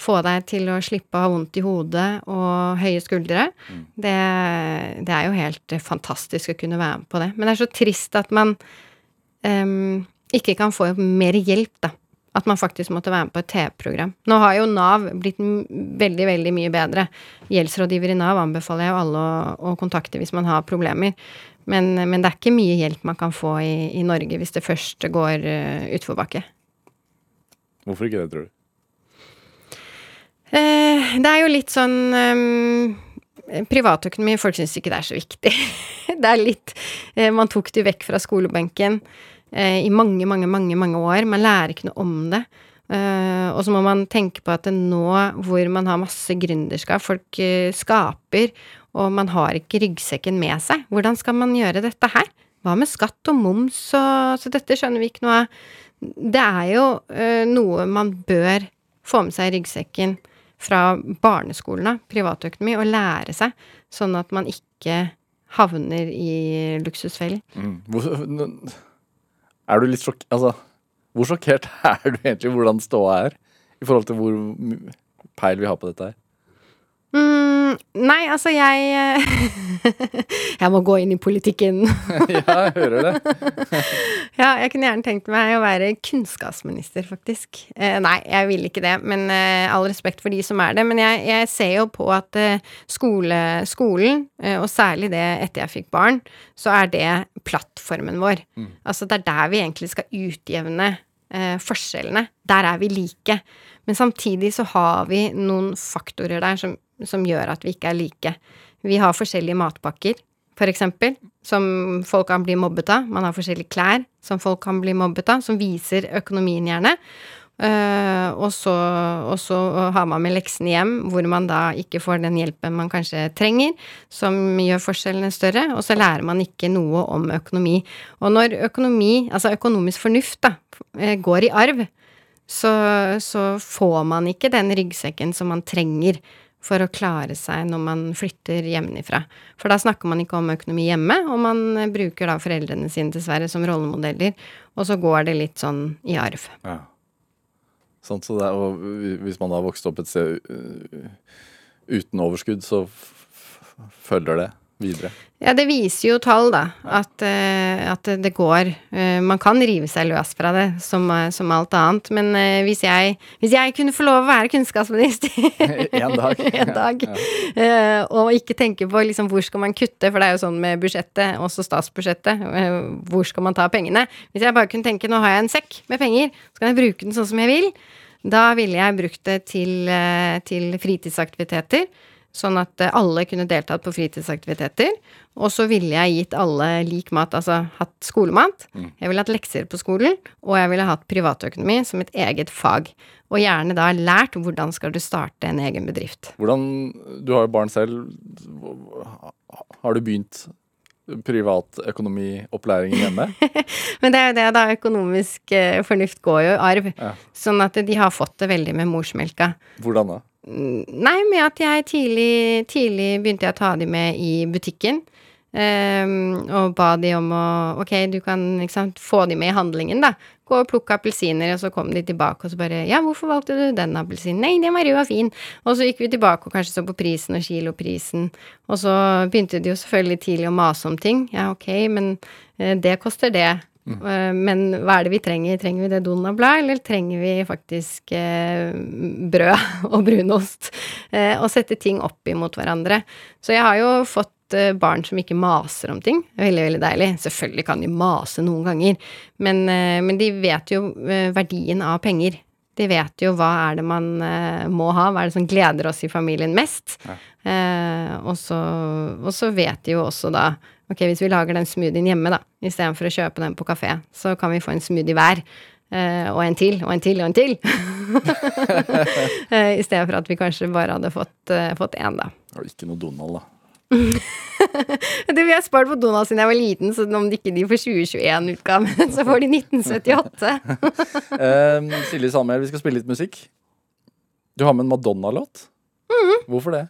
få deg til å slippe å ha vondt i hodet og høye skuldre, det, det er jo helt fantastisk å kunne være med på det. Men det er så trist at man um, ikke kan få mer hjelp, da. At man faktisk måtte være med på et TV-program. Nå har jo Nav blitt veldig, veldig mye bedre. Gjeldsrådgiver i Nav anbefaler jeg jo alle å, å kontakte hvis man har problemer. Men, men det er ikke mye hjelp man kan få i, i Norge hvis det først går uh, utforbakke. Hvorfor ikke det, tror du? Eh, det er jo litt sånn um, Privatøkonomi, folk syns ikke det er så viktig. det er litt eh, Man tok det vekk fra skolebenken eh, i mange, mange, mange, mange år. Man lærer ikke noe om det. Uh, og så må man tenke på at nå hvor man har masse gründerskap, folk uh, skaper, og man har ikke ryggsekken med seg, hvordan skal man gjøre dette her? Hva med skatt og moms og Så dette skjønner vi ikke noe av. Det er jo uh, noe man bør få med seg i ryggsekken fra barneskolen av, privatøkonomi, og lære seg, sånn at man ikke havner i luksusfellen. Mm. Er du litt sjokk... Altså, hvor sjokkert er du egentlig hvordan ståa er? I forhold til hvor peil vi har på dette her? Mm, nei, altså, jeg Jeg må gå inn i politikken. ja, jeg hører det. Ja, jeg kunne gjerne tenkt meg å være kunnskapsminister, faktisk. Eh, nei, jeg vil ikke det, men eh, all respekt for de som er det. Men jeg, jeg ser jo på at eh, skole, skolen, eh, og særlig det etter jeg fikk barn, så er det plattformen vår. Altså det er der vi egentlig skal utjevne eh, forskjellene. Der er vi like. Men samtidig så har vi noen faktorer der som, som gjør at vi ikke er like. Vi har forskjellige matpakker, for eksempel, som folk kan bli mobbet av. Man har forskjellige klær som folk kan bli mobbet av, som viser økonomien gjerne. Uh, og, så, og så har man med leksene hjem, hvor man da ikke får den hjelpen man kanskje trenger, som gjør forskjellene større, og så lærer man ikke noe om økonomi. Og når økonomi, altså økonomisk fornuft, da, eh, går i arv, så, så får man ikke den ryggsekken som man trenger for å klare seg når man flytter hjemmefra. For da snakker man ikke om økonomi hjemme, og man bruker da foreldrene sine dessverre som rollemodeller, og så går det litt sånn i arv. Ja. Sånn, så det og hvis man har vokst opp et sted uten overskudd, så følger det videre. Ja, det viser jo tall, da, at, eh, at det går. Eh, man kan rive seg løs fra det, som, eh, som alt annet. Men hvis, jeg, hvis jeg kunne få lov å være kunnskapsminister En dag. en dag, eh, og ikke tenke på liksom, hvor skal man kutte, for det er jo sånn med budsjettet, også statsbudsjettet, hvor skal man ta pengene? Hvis jeg bare kunne tenke nå har jeg en sekk med penger, så kan jeg bruke den sånn som jeg vil, da ville jeg brukt det til, til fritidsaktiviteter. Sånn at eh, alle kunne deltatt på fritidsaktiviteter. Og så ville jeg gitt alle lik mat, altså hatt skolemat. Jeg ville hatt lekser på skolen, og jeg ville hatt privatøkonomi som et eget fag. Og gjerne da lært hvordan skal du starte en egen bedrift. Hvordan Du har jo barn selv. Har du begynt privatøkonomiopplæringen hjemme? Men det er jo det, da. Økonomisk eh, fornuft går jo i arv. Ja. Sånn at de har fått det veldig med morsmelka. Hvordan da? Nei, med at jeg tidlig, tidlig begynte jeg å ta de med i butikken. Um, og ba de om å Ok, du kan sant, få de med i handlingen, da. Gå og plukke appelsiner, og så kom de tilbake og så bare Ja, hvorfor valgte du den appelsinen? Nei, den var rød og fin. Og så gikk vi tilbake og kanskje så på prisen og kiloprisen. Og så begynte de jo selvfølgelig tidlig å mase om ting. Ja, ok, men eh, det koster det. Eh, Men hva er det vi trenger? Trenger vi det Donald-blad, eller trenger vi faktisk eh, brød og brunost? Eh, og sette ting opp imot hverandre. Så jeg har jo fått eh, barn som ikke maser om ting. Veldig, veldig deilig. Selvfølgelig kan de mase noen ganger, men, eh, men de vet jo eh, verdien av penger. De vet jo hva er det man må ha, hva er det som gleder oss i familien mest. Eh, og, så, og så vet de jo også da Ok, hvis vi lager den smoothien hjemme, da, istedenfor å kjøpe den på kafé, så kan vi få en smoothie hver. eh, og en til, og en til, og en til. Eh, I stedet for at vi kanskje bare hadde fått, eh, fått én, da. Og ikke noe Donald, da. du, vi har spart på Donald siden jeg var liten, så om de ikke de får 2021-utgaven, så får de 1978. Eh, Silje Samuel, vi skal spille litt musikk. Du har med en Madonna-låt. Mhm. Hvorfor det?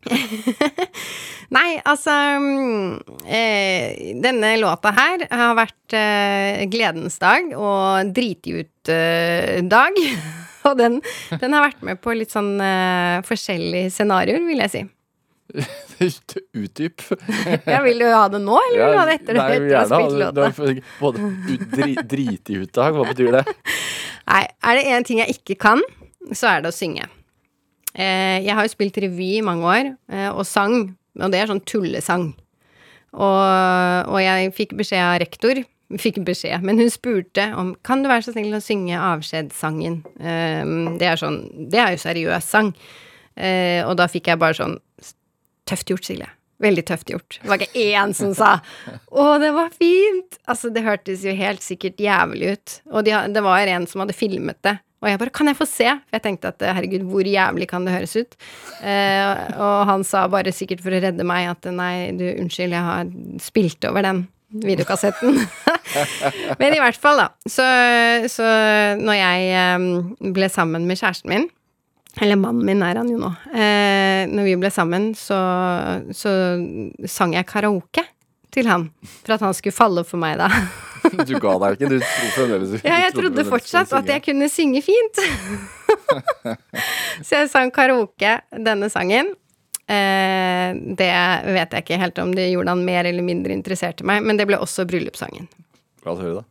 Nei, altså mm, eh, Denne låta her har vært eh, gledens dag og driti ut-dag. og den, den har vært med på litt sånn eh, forskjellige scenarioer, vil jeg si. Utdyp. Ja, vil du ha det nå, eller vil du ha det etter, Nei, etter å ha spilt låta? Du har Både ut- dri, driti-uttak, hva betyr det? Nei, er det én ting jeg ikke kan, så er det å synge. Eh, jeg har jo spilt revy i mange år, eh, og sang, og det er sånn tullesang. Og, og jeg fikk beskjed av rektor, fikk beskjed, men hun spurte om kan du være så snill å synge avskjedssangen. Eh, det er sånn, det er jo seriøs sang. Eh, og da fikk jeg bare sånn Tøft gjort, Silje. Veldig tøft gjort. Det var ikke én som sa 'Å, det var fint'. Altså, det hørtes jo helt sikkert jævlig ut. Og de, det var en som hadde filmet det. Og jeg bare 'Kan jeg få se?' For jeg tenkte at herregud, hvor jævlig kan det høres ut? Eh, og han sa bare sikkert for å redde meg at nei, du, unnskyld, jeg har spilt over den videokassetten. Men i hvert fall, da. Så, så når jeg eh, ble sammen med kjæresten min eller mannen min er han jo nå. Eh, når vi ble sammen, så, så sang jeg karaoke til han. For at han skulle falle for meg da. Du ga deg ikke. Du trodde fremdeles Ja, jeg trodde trodde fortsatt at jeg kunne synge fint. så jeg sang karaoke denne sangen. Eh, det vet jeg ikke helt om det gjorde han mer eller mindre interessert i meg, men det ble også bryllupssangen. La oss høre det.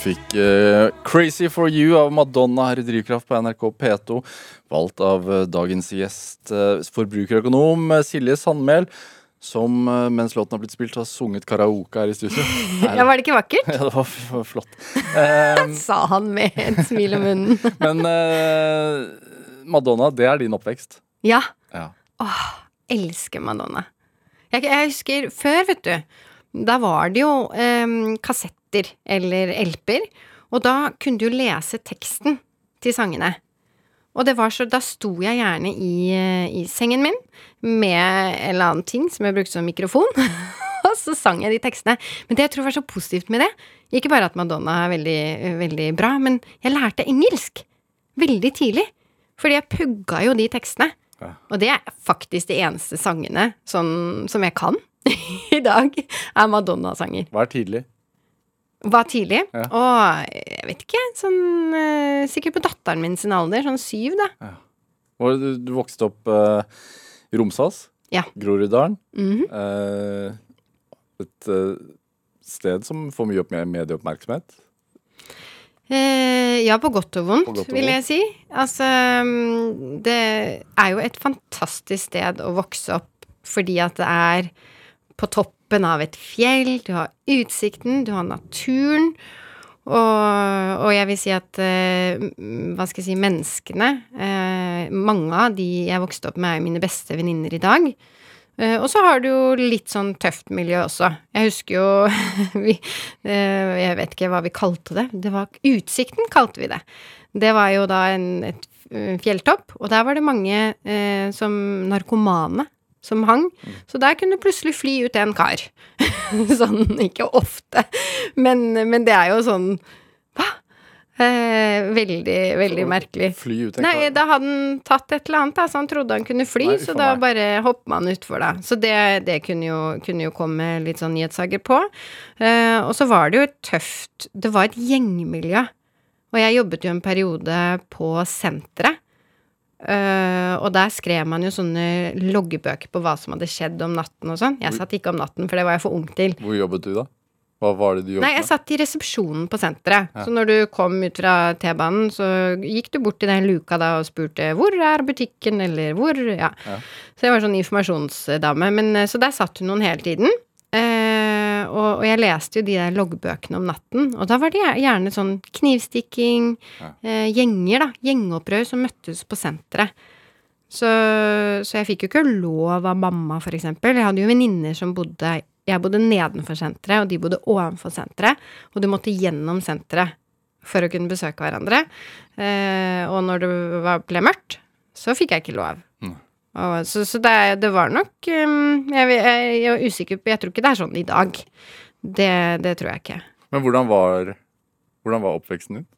Fikk uh, 'Crazy for You' av Madonna her i Drivkraft på NRK P2. Valgt av uh, dagens gjest, uh, forbrukerøkonom Silje Sandmæl. som mens låten har blitt spilt, har sunget karaoke her i studio. Ja, var det ikke vakkert? Ja, det var, var flott. Sa han med et smil om munnen. men Madonna, det er din oppvekst. Ja. Ja. elsker Madonna. Jeg, jeg husker før, vet du. Da var det jo eh, kassetter eller LP-er. Og da kunne du jo lese teksten til sangene. Og det var så, da sto jeg gjerne i, eh, i sengen min med en eller annen ting som jeg brukte som mikrofon. og så sang jeg de tekstene. Men det jeg tror var så positivt med det, ikke bare at Madonna er veldig, veldig bra, men jeg lærte engelsk veldig tidlig. Fordi jeg pugga jo de tekstene. Ja. Og det er faktisk de eneste sangene sånn, som jeg kan i dag, er Madonna-sanger. Hva er tidlig? Hva er tidlig? Ja. Og jeg vet ikke, sånn eh, Sikkert på datteren min sin alder, sånn syv, da. Ja. du, du vokste opp uh, i Romsås, Ja. Groruddalen. Mm -hmm. uh, et uh, sted som får mye opp medieoppmerksomhet. Eh, ja, på godt og vondt, godt og vil jeg si. Altså, mm, det er jo et fantastisk sted å vokse opp fordi at det er på toppen av et fjell, du har utsikten, du har naturen. Og, og jeg vil si at eh, hva skal jeg si, menneskene eh, Mange av de jeg vokste opp med, er mine beste venninner i dag. Eh, og så har du jo litt sånn tøft miljø også. Jeg husker jo vi, eh, Jeg vet ikke hva vi kalte det. Det var Utsikten kalte vi det. Det var jo da en, et eh, fjelltopp, og der var det mange eh, som narkomane som hang. Så der kunne plutselig fly ut en kar. sånn, ikke ofte, men, men det er jo sånn Hva? Eh, veldig, veldig merkelig. Fly ut en Nei, kar. da hadde han tatt et eller annet, da, så han trodde han kunne fly, Nei, så da meg. bare hopper man utfor, da. Så det, det kunne, jo, kunne jo komme litt sånn nyhetssager på. Eh, og så var det jo tøft Det var et gjengmiljø. Og jeg jobbet jo en periode på senteret. Eh, og der skrev man jo sånne loggebøker på hva som hadde skjedd om natten og sånn. Jeg satt ikke om natten, for det var jeg for ung til. Hvor jobbet du, da? Hva var det du jobbet Nei, jeg satt i resepsjonen på senteret. Ja. Så når du kom ut fra T-banen, så gikk du bort til den luka da og spurte 'hvor er butikken', eller 'hvor' Ja. Ja. Så jeg var sånn informasjonsdame. Men, eh, så der satt hun noen hele tiden. Og, og jeg leste jo de der loggbøkene om natten, og da var det gjerne sånn knivstikking, Ja. eh, gjenger, da. Gjengopprør som møttes på senteret. Så, så jeg fikk jo ikke lov av mamma, for eksempel. Jeg hadde jo venninner som bodde Jeg bodde nedenfor senteret, og de bodde ovenfor senteret. Og du måtte gjennom senteret for å kunne besøke hverandre. Eh, og når det var, ble mørkt, så fikk jeg ikke lov. Og, så så det, det var nok um, jeg, jeg, jeg er usikker på Jeg tror ikke det er sånn i dag. Det, det tror jeg ikke. Men hvordan var, hvordan var oppveksten din?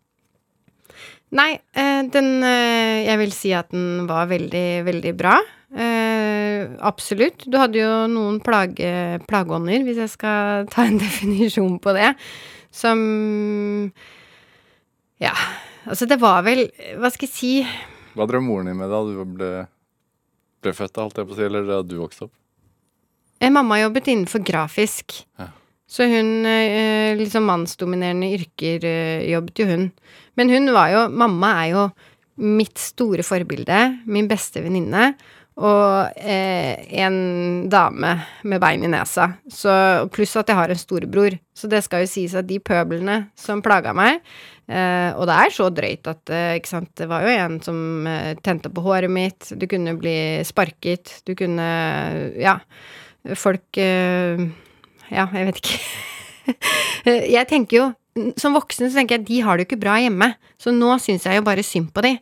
Nei, eh, den eh, Jeg vil si at den var veldig, veldig bra. Eh, absolutt. Du hadde jo noen plage, plageånder, hvis jeg skal ta en definisjon på det, som Ja, altså det var vel Hva skal jeg si Hva drev moren din med da du ble, ble født, holdt jeg på å si, eller da du vokste opp? Eh, Mamma jobbet innenfor grafisk. Ja. Så hun eh, liksom mannsdominerende yrker eh, jobbet jo hun. Men hun var jo Mamma er jo mitt store forbilde, min beste venninne, og eh, en dame med bein i nesa. Så, pluss at jeg har en storebror. Så det skal jo sies at de pøblene som plaga meg eh, Og det er så drøyt at eh, ikke sant, det var jo en som eh, tente på håret mitt, du kunne bli sparket, du kunne Ja. Folk eh, Ja, jeg vet ikke. jeg tenker jo Som voksen så tenker jeg de har det jo ikke bra hjemme, så nå syns jeg jo bare synd på de.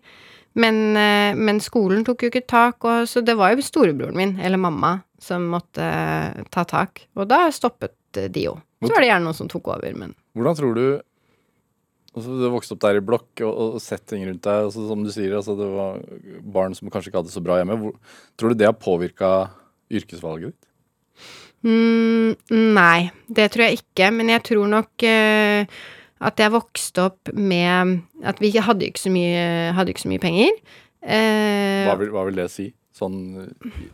Men, eh, men skolen tok jo ikke tak, og, så det var jo storebroren min, eller mamma, som måtte eh, ta tak. Og da stoppet eh, de jo. Så var det gjerne noen som tok over, men Hvordan tror du altså, Du vokste opp der i blokk og, og sett ting rundt deg. Altså, som du sier, altså, det var barn som kanskje ikke hadde det så bra hjemme. Hvor, tror du det har påvirka yrkesvalget ditt? Mm, nei, det tror jeg ikke. Men jeg tror nok eh, at jeg vokste opp med At vi hadde ikke så mye, ikke så mye penger. Eh, Hva vil, hva vil det si? Sånn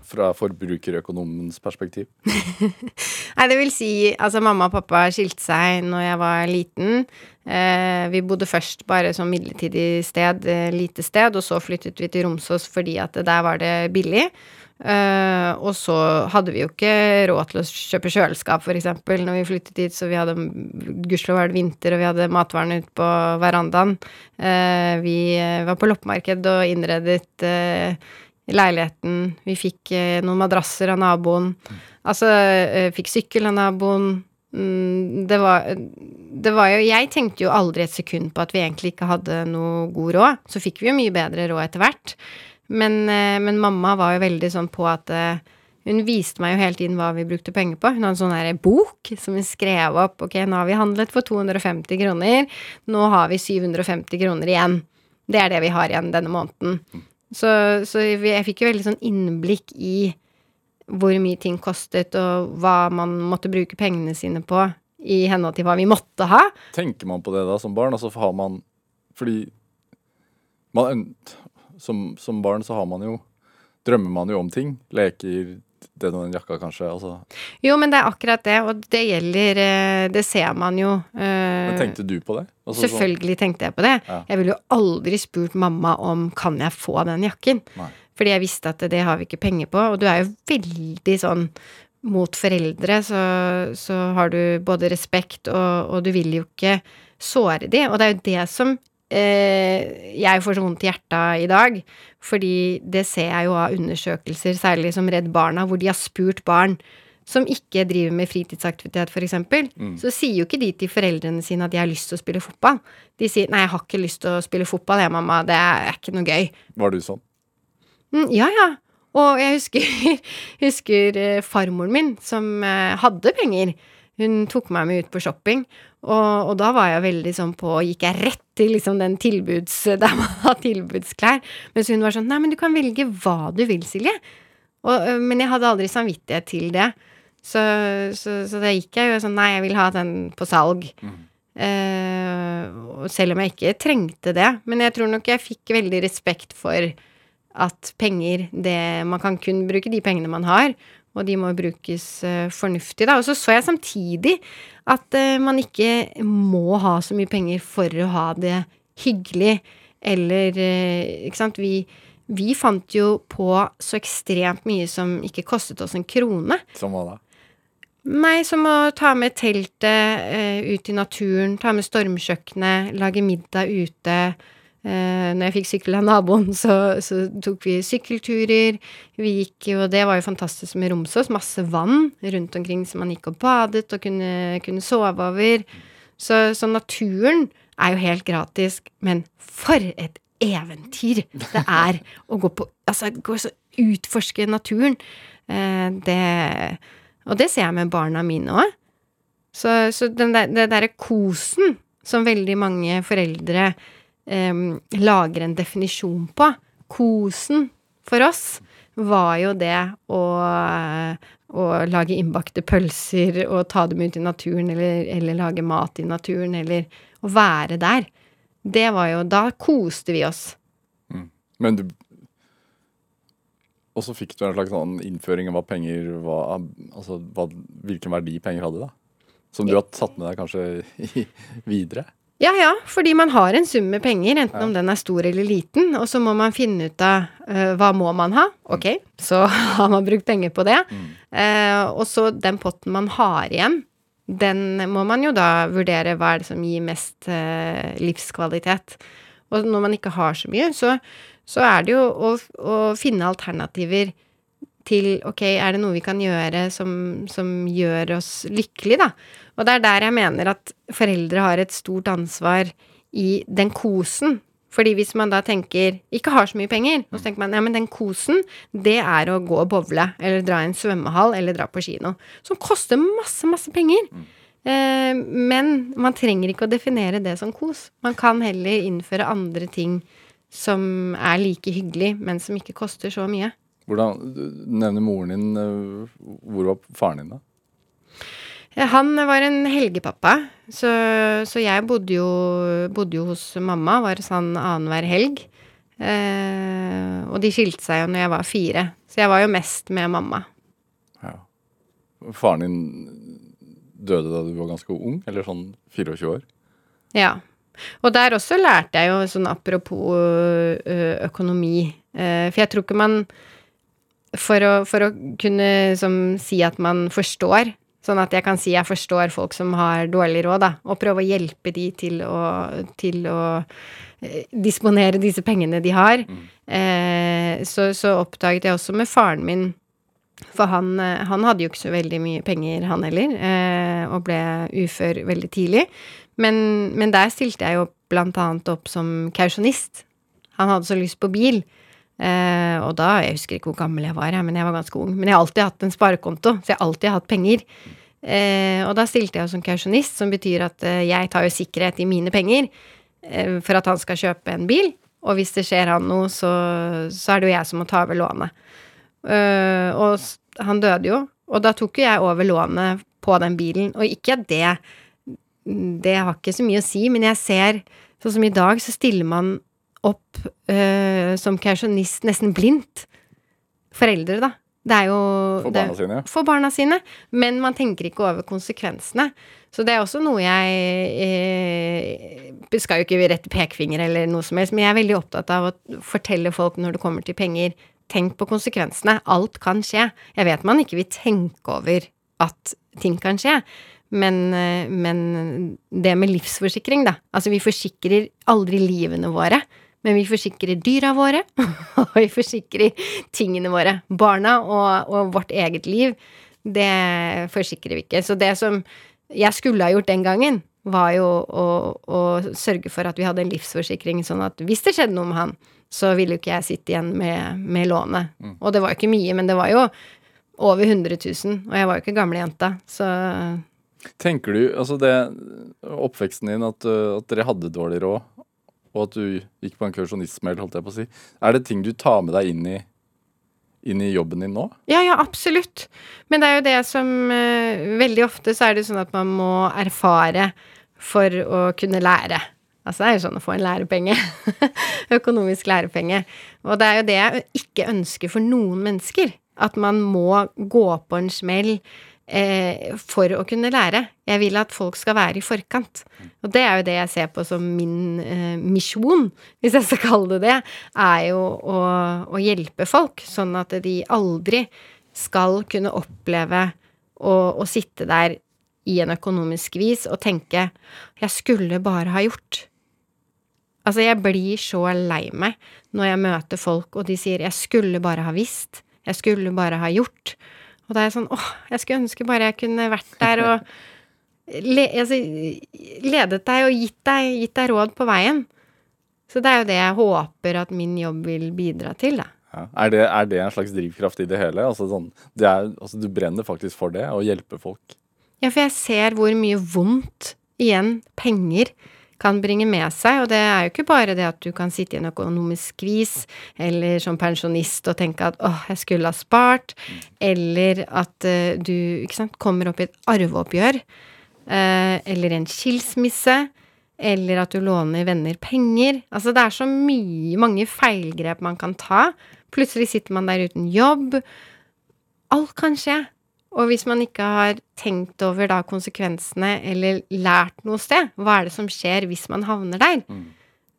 fra forbrukerøkonomens perspektiv? Nei, det vil si, altså mamma og pappa skilte seg når jeg var liten. Eh, vi bodde først bare som midlertidig sted, eh, lite sted, og så flyttet vi til Romsås fordi at der var det billig. Eh, og så hadde vi jo ikke råd til å kjøpe kjøleskap, for eksempel, når vi flyttet dit, så vi hadde Gudskjelov var vinter, og vi hadde matvarene ute på verandaen. Uh, vi var på loppemarked og innredet uh, leiligheten. Vi fikk noen madrasser av naboen. Altså, fikk sykkel av naboen. Mm, det var Det var jo Jeg tenkte jo aldri et sekund på at vi egentlig ikke hadde noe god råd. Så fikk vi jo mye bedre råd etter hvert. Men, eh, men mamma var jo veldig sånn på at eh, hun viste meg jo hele tiden hva vi brukte penger på. Hun hadde en sånn der bok som hun skrev opp. Ok, nå har vi handlet for 250 kroner. Nå har vi 750 kroner igjen. Det er det vi har igjen denne måneden. Så, så jeg fikk jo veldig sånn innblikk i hvor mye ting kostet, og hva man måtte bruke pengene sine på i henhold til hva vi måtte ha. Tenker man på det da som barn? Altså har man Fordi man, som, som barn så har man jo Drømmer man jo om ting. Leker den og den jakka, kanskje. Altså. Jo, men det er akkurat det, og det gjelder eh, Det ser man jo. eh, Men tenkte du på det? Altså, sånn- Selvfølgelig tenkte jeg på det. Ja. Jeg ville jo aldri spurt mamma om kan jeg få den jakken. Nei. Fordi jeg visste at det har vi ikke penger på. Og du er jo veldig sånn mot foreldre, så, så har du både respekt, og, og du vil jo ikke såre de. Og det er jo det som eh, jeg får så vondt i hjertet i dag. Fordi det ser jeg jo av undersøkelser, særlig som Redd Barna, hvor de har spurt barn som ikke driver med fritidsaktivitet, f.eks., Mm. så sier jo ikke de til foreldrene sine at de har lyst til å spille fotball. De sier 'nei, jeg har ikke lyst til å spille fotball, jeg, mamma, det er ikke noe gøy'. Var du sånn? Mm, ja, ja. Og jeg husker, husker eh, farmoren min, som eh, hadde penger. Hun tok meg med ut på shopping, og, og da var jeg veldig sånn på Gikk jeg rett til liksom den tilbuds... Der man har tilbudsklær. Mens hun var sånn Nei, men du kan velge hva du vil, Silje. Og, men jeg hadde aldri samvittighet til det. Så, så, så da gikk jeg jo sånn Nei, jeg vil ha den på salg. Mm. Uh, selv om jeg ikke trengte det. Men jeg tror nok jeg fikk veldig respekt for at penger det, Man kan kun bruke de pengene man har, og de må brukes eh, fornuftig, da. Og så så jeg samtidig at eh, man ikke må ha så mye penger for å ha det hyggelig, eller eh, Ikke sant. Vi, vi fant jo på så ekstremt mye som ikke kostet oss en krone. Som hva da? Nei, som å ta med teltet ut i naturen, ta med stormkjøkkenet, lage middag ute. Eh, når jeg fikk sykkel av naboen, så, så tok vi sykkelturer. Vi gikk jo, det var jo fantastisk med Romsås, masse vann rundt omkring som man gikk og badet og kunne, kunne sove over. Så, så naturen er jo helt gratis, men for et eventyr det er å gå på Altså, gå så utforske naturen. Eh, det Og det ser jeg med barna mine òg. Så, så den der, det derre kosen som veldig mange foreldre em, lager en definisjon på, kosen for oss, var jo det å, å lage innbakte pølser og ta dem ut i naturen, eller, eller lage mat i naturen, eller å være der. Det var jo Da koste vi oss. Men du Og så fikk du en slags sånn innføring av hva penger var Altså hva, hvilken verdi penger hadde, da? Som du har tatt med deg kanskje videre? Ja, ja, fordi man har en sum med penger, enten om den er stor eller liten, og så må man finne ut av uh, hva må man ha. Ok, så har man brukt penger på det. Eh, og så den potten man har igjen, den må man jo da vurdere hva er det som gir mest uh, livskvalitet. Og når man ikke har så mye, så, så er det jo å, å finne alternativer til ok, er det noe vi kan gjøre som, som gjør oss lykkelige, da? Og det er der jeg mener at foreldre har et stort ansvar i den kosen. Fordi hvis man da tenker ikke har så mye penger, og så tenker man ja, men den kosen, det er å gå og bowle, eller dra i en svømmehall, eller dra på kino. Som koster masse, masse penger. Eh, men man trenger ikke å definere det som kos. Man kan heller innføre andre ting som er like hyggelig, men som ikke koster så mye. Hvordan, nevner moren din. eh, Hvor var faren din, da? Han var en helgepappa, så, så jeg bodde jo, bodde jo hos mamma, var han annenhver helg. Eh, og de skilte seg jo når jeg var fire, så jeg var jo mest med mamma. Ja. Faren din døde da du var ganske ung, eller sånn 24 år? Ja. Og der også lærte jeg jo sånn apropos økonomi, eh, for jeg tror ikke man for å, for å kunne som, si at man forstår, sånn at jeg kan si jeg forstår folk som har dårlig råd, da, og prøve å hjelpe de til å, til å eh, disponere disse pengene de har, eh, så, så oppdaget jeg også med faren min for han, eh, han hadde jo ikke så veldig mye penger, han heller, eh, og ble ufør veldig tidlig. Men, men der stilte jeg jo blant annet opp som kausjonist. Han hadde så lyst på bil. Eh, og da, jeg husker ikke hvor gammel jeg var, men jeg var ganske ung. Men jeg har alltid hatt en sparekonto, så jeg har alltid hatt penger. Eh, og da stilte jeg som kausjonist, som betyr at eh, jeg tar jo sikkerhet i mine penger eh, for at han skal kjøpe en bil. Og hvis det skjer han noe, så, så er det jo jeg som må ta over lånet. Eh, og han døde jo, og da tok jo jeg over lånet på den bilen. Og ikke at det Det har ikke så mye å si, men jeg ser Sånn som i dag, så stiller man opp eh, som kausjonist nesten blindt. Foreldre, da. Det er jo For det- barna sine? For barna sine. Men man tenker ikke over konsekvensene. Så det er også noe jeg eh, Skal jo ikke rette pekefinger eller noe som helst, men jeg er veldig opptatt av å fortelle folk når det kommer til penger, tenk på konsekvensene. Alt kan skje. Jeg vet man ikke vil tenke over at ting kan skje. Men, eh, men det med livsforsikring, da. Altså, vi forsikrer aldri livene våre. Men vi forsikrer dyra våre, og vi forsikrer tingene våre. Barna og, og vårt eget liv, det forsikrer vi ikke. Så det som jeg skulle ha gjort den gangen, var jo å, å sørge for at vi hadde en livsforsikring, sånn at hvis det skjedde noe med han, så ville jo ikke jeg sitte igjen med, med lånet. Og det var jo ikke mye, men det var jo over 100 000, og jeg var jo ikke gamlejenta, så Tenker du, altså det oppveksten din, at, at dere hadde dårlig råd, og at du gikk på en kursjonistsmell, holdt jeg på å si, er det ting du tar med deg inn i, inn i jobben din nå? Ja, ja, absolutt. Men det er jo det som uh, Veldig ofte så er det sånn at man må erfare for å kunne lære. Altså det er jo sånn å få en lærepenge. Økonomisk lærepenge. Og det er jo det jeg ikke ønsker for noen mennesker. At man må gå på en smell for å kunne lære. Jeg vil at folk skal være i forkant. Og det er jo det jeg ser på som min eh, misjon, hvis jeg skal kalle det det, er jo å, å hjelpe folk, sånn at de aldri skal kunne oppleve å, å sitte der i en økonomisk vis og tenke 'jeg skulle bare ha gjort'. Altså, jeg blir så lei meg når jeg møter folk, og de sier 'jeg skulle bare ha visst', 'jeg skulle bare ha gjort'. Og da er jeg sånn åh, jeg skulle ønske bare jeg kunne vært der og le, altså, ledet deg og gitt deg, gitt deg råd på veien. Så det er jo det jeg håper at min jobb vil bidra til, da. Ja. Er, det, er det en slags drivkraft i det hele? Altså, sånn, det er, altså Du brenner faktisk for det, å hjelpe folk. Ja, for jeg ser hvor mye vondt igjen penger kan bringe med seg, og det er jo ikke bare det at du kan sitte i en økonomisk skvis, eller som pensjonist og tenke at åh, jeg skulle ha spart, eller at uh, du, ikke sant, kommer opp i et arveoppgjør, uh, eller en skilsmisse, eller at du låner venner penger. Altså, det er så mye, mange feilgrep man kan ta. Plutselig sitter man der uten jobb. Alt kan skje. Og hvis man ikke har tenkt over da konsekvensene eller lært noe sted, hva er det som skjer hvis man havner der,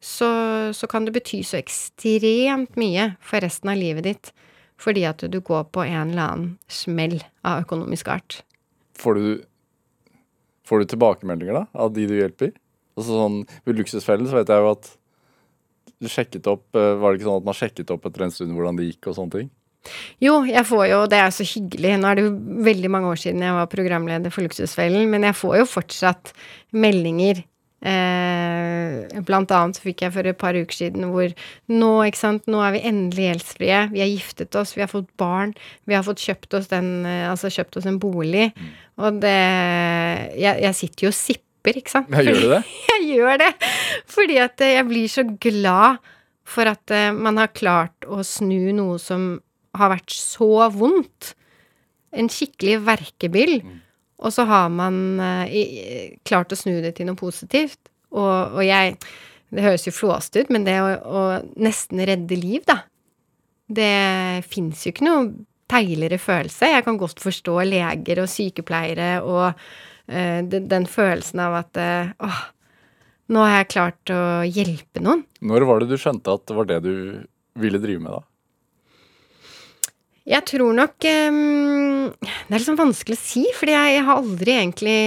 så, så kan det bety så ekstremt mye for resten av livet ditt fordi at du går på en eller annen smell av økonomisk art. Får du, får du tilbakemeldinger da, av de du hjelper? Altså sånn, Ved Luksusfellen så vet jeg jo at du sjekket opp eh, Var det ikke sånn at man sjekket opp etter en stund hvordan det gikk og sånne ting? Jo, jeg får jo, det er så hyggelig. Nå er det jo veldig mange år siden jeg var programleder for Luksusfellen, men jeg får jo fortsatt meldinger. Eh, blant annet fikk jeg for et par uker siden hvor nå, ikke sant, nå er vi endelig gjeldsfrie. Vi har giftet oss, vi har fått barn, vi har fått kjøpt oss den, eh, altså kjøpt oss en bolig. Og det jeg, jeg sitter jo og sipper, ikke sant. Ja, gjør du det? jeg gjør det. Fordi at eh, jeg blir så glad for at eh, man har klart å snu noe som har vært så vondt. En skikkelig verkebyll. Og så har man eh, klart å snu det til noe positivt. Og, og jeg Det høres jo flåst ut, men det å, å nesten redde liv, da Det fins jo ikke noe deiligere følelse. Jeg kan godt forstå leger og sykepleiere og eh, den, den følelsen av at eh, åh, nå har jeg klart å hjelpe noen. Når var det du skjønte at det var det du ville drive med, da? Jeg tror nok um, Det er liksom vanskelig å si, fordi jeg, jeg har aldri egentlig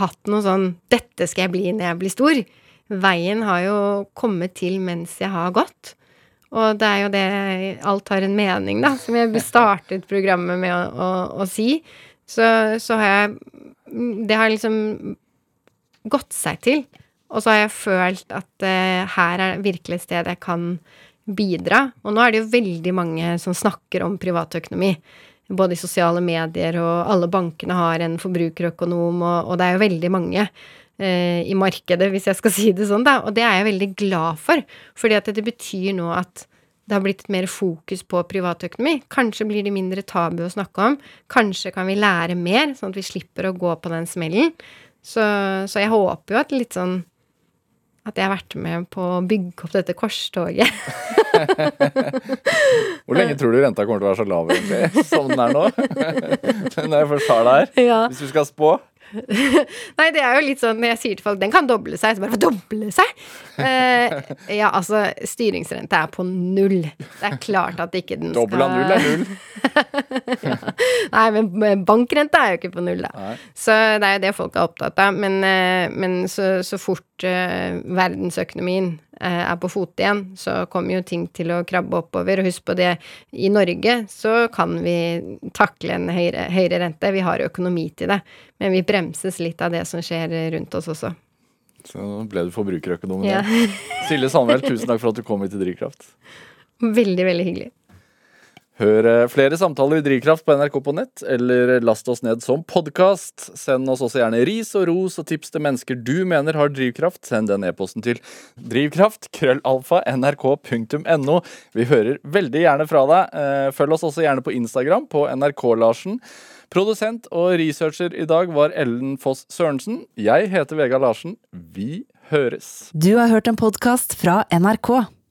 hatt noe sånn 'Dette skal jeg bli når jeg blir stor'. Veien har jo kommet til mens jeg har gått. Og det er jo det Alt har en mening, da, som jeg startet programmet med å, å, å si. Så, så har jeg Det har liksom gått seg til. Og så har jeg følt at uh, her er virkelig et sted jeg kan bidra. Og nå er det jo veldig mange som snakker om privatøkonomi. Både i sosiale medier, og alle bankene har en forbrukerøkonom, og, og det er jo veldig mange eh, i markedet, hvis jeg skal si det sånn, da. Og det er jeg veldig glad for, fordi at det betyr nå at det har blitt mer fokus på privatøkonomi. Kanskje blir det mindre tabu å snakke om. Kanskje kan vi lære mer, sånn at vi slipper å gå på den smellen. Så, så jeg håper jo at litt sånn at jeg har vært med på å bygge opp dette korstoget. Hvor lenge tror du renta kommer til å være så lav, egentlig, som den er nå? Når jeg først har det her. Ja. Hvis du skal spå? Nei, det er jo litt sånn når jeg sier til folk den kan doble seg, så bare doble seg? Eh, ja, altså, styringsrente er på null. Det er klart at ikke den skal Dobbel av null er null. Nei, men bankrente er jo ikke på null, da. Nei. Så det er jo det folk er opptatt av. Men, eh, men så, så fort verdensøkonomien eh, er på fote igjen, så kommer jo ting til å krabbe oppover. Og husk på det, i Norge så kan vi takle en høyere, høyere rente. Vi har økonomi til det. Men vi bremses litt av det som skjer rundt oss også. Så nå ble du forbrukerøkonom. Ja. Silje Sandmæl, tusen takk for at du kom hit til Drivkraft. Veldig, veldig hyggelig. Hør eh, flere samtaler i Drivkraft på NRK på nett, eller last oss ned som podkast. Send oss også gjerne ris og ros og tips til mennesker du mener har drivkraft. Send den e-posten til drivkraft, krøllalfa, nrk.no. Vi hører veldig gjerne fra deg. Eh, Følg oss også gjerne på Instagram, på NRK-Larsen. Produsent og researcher i dag var Ellen Foss Sørensen. Jeg heter Vegard Larsen. Vi høres. Du har hørt en podkast fra NRK.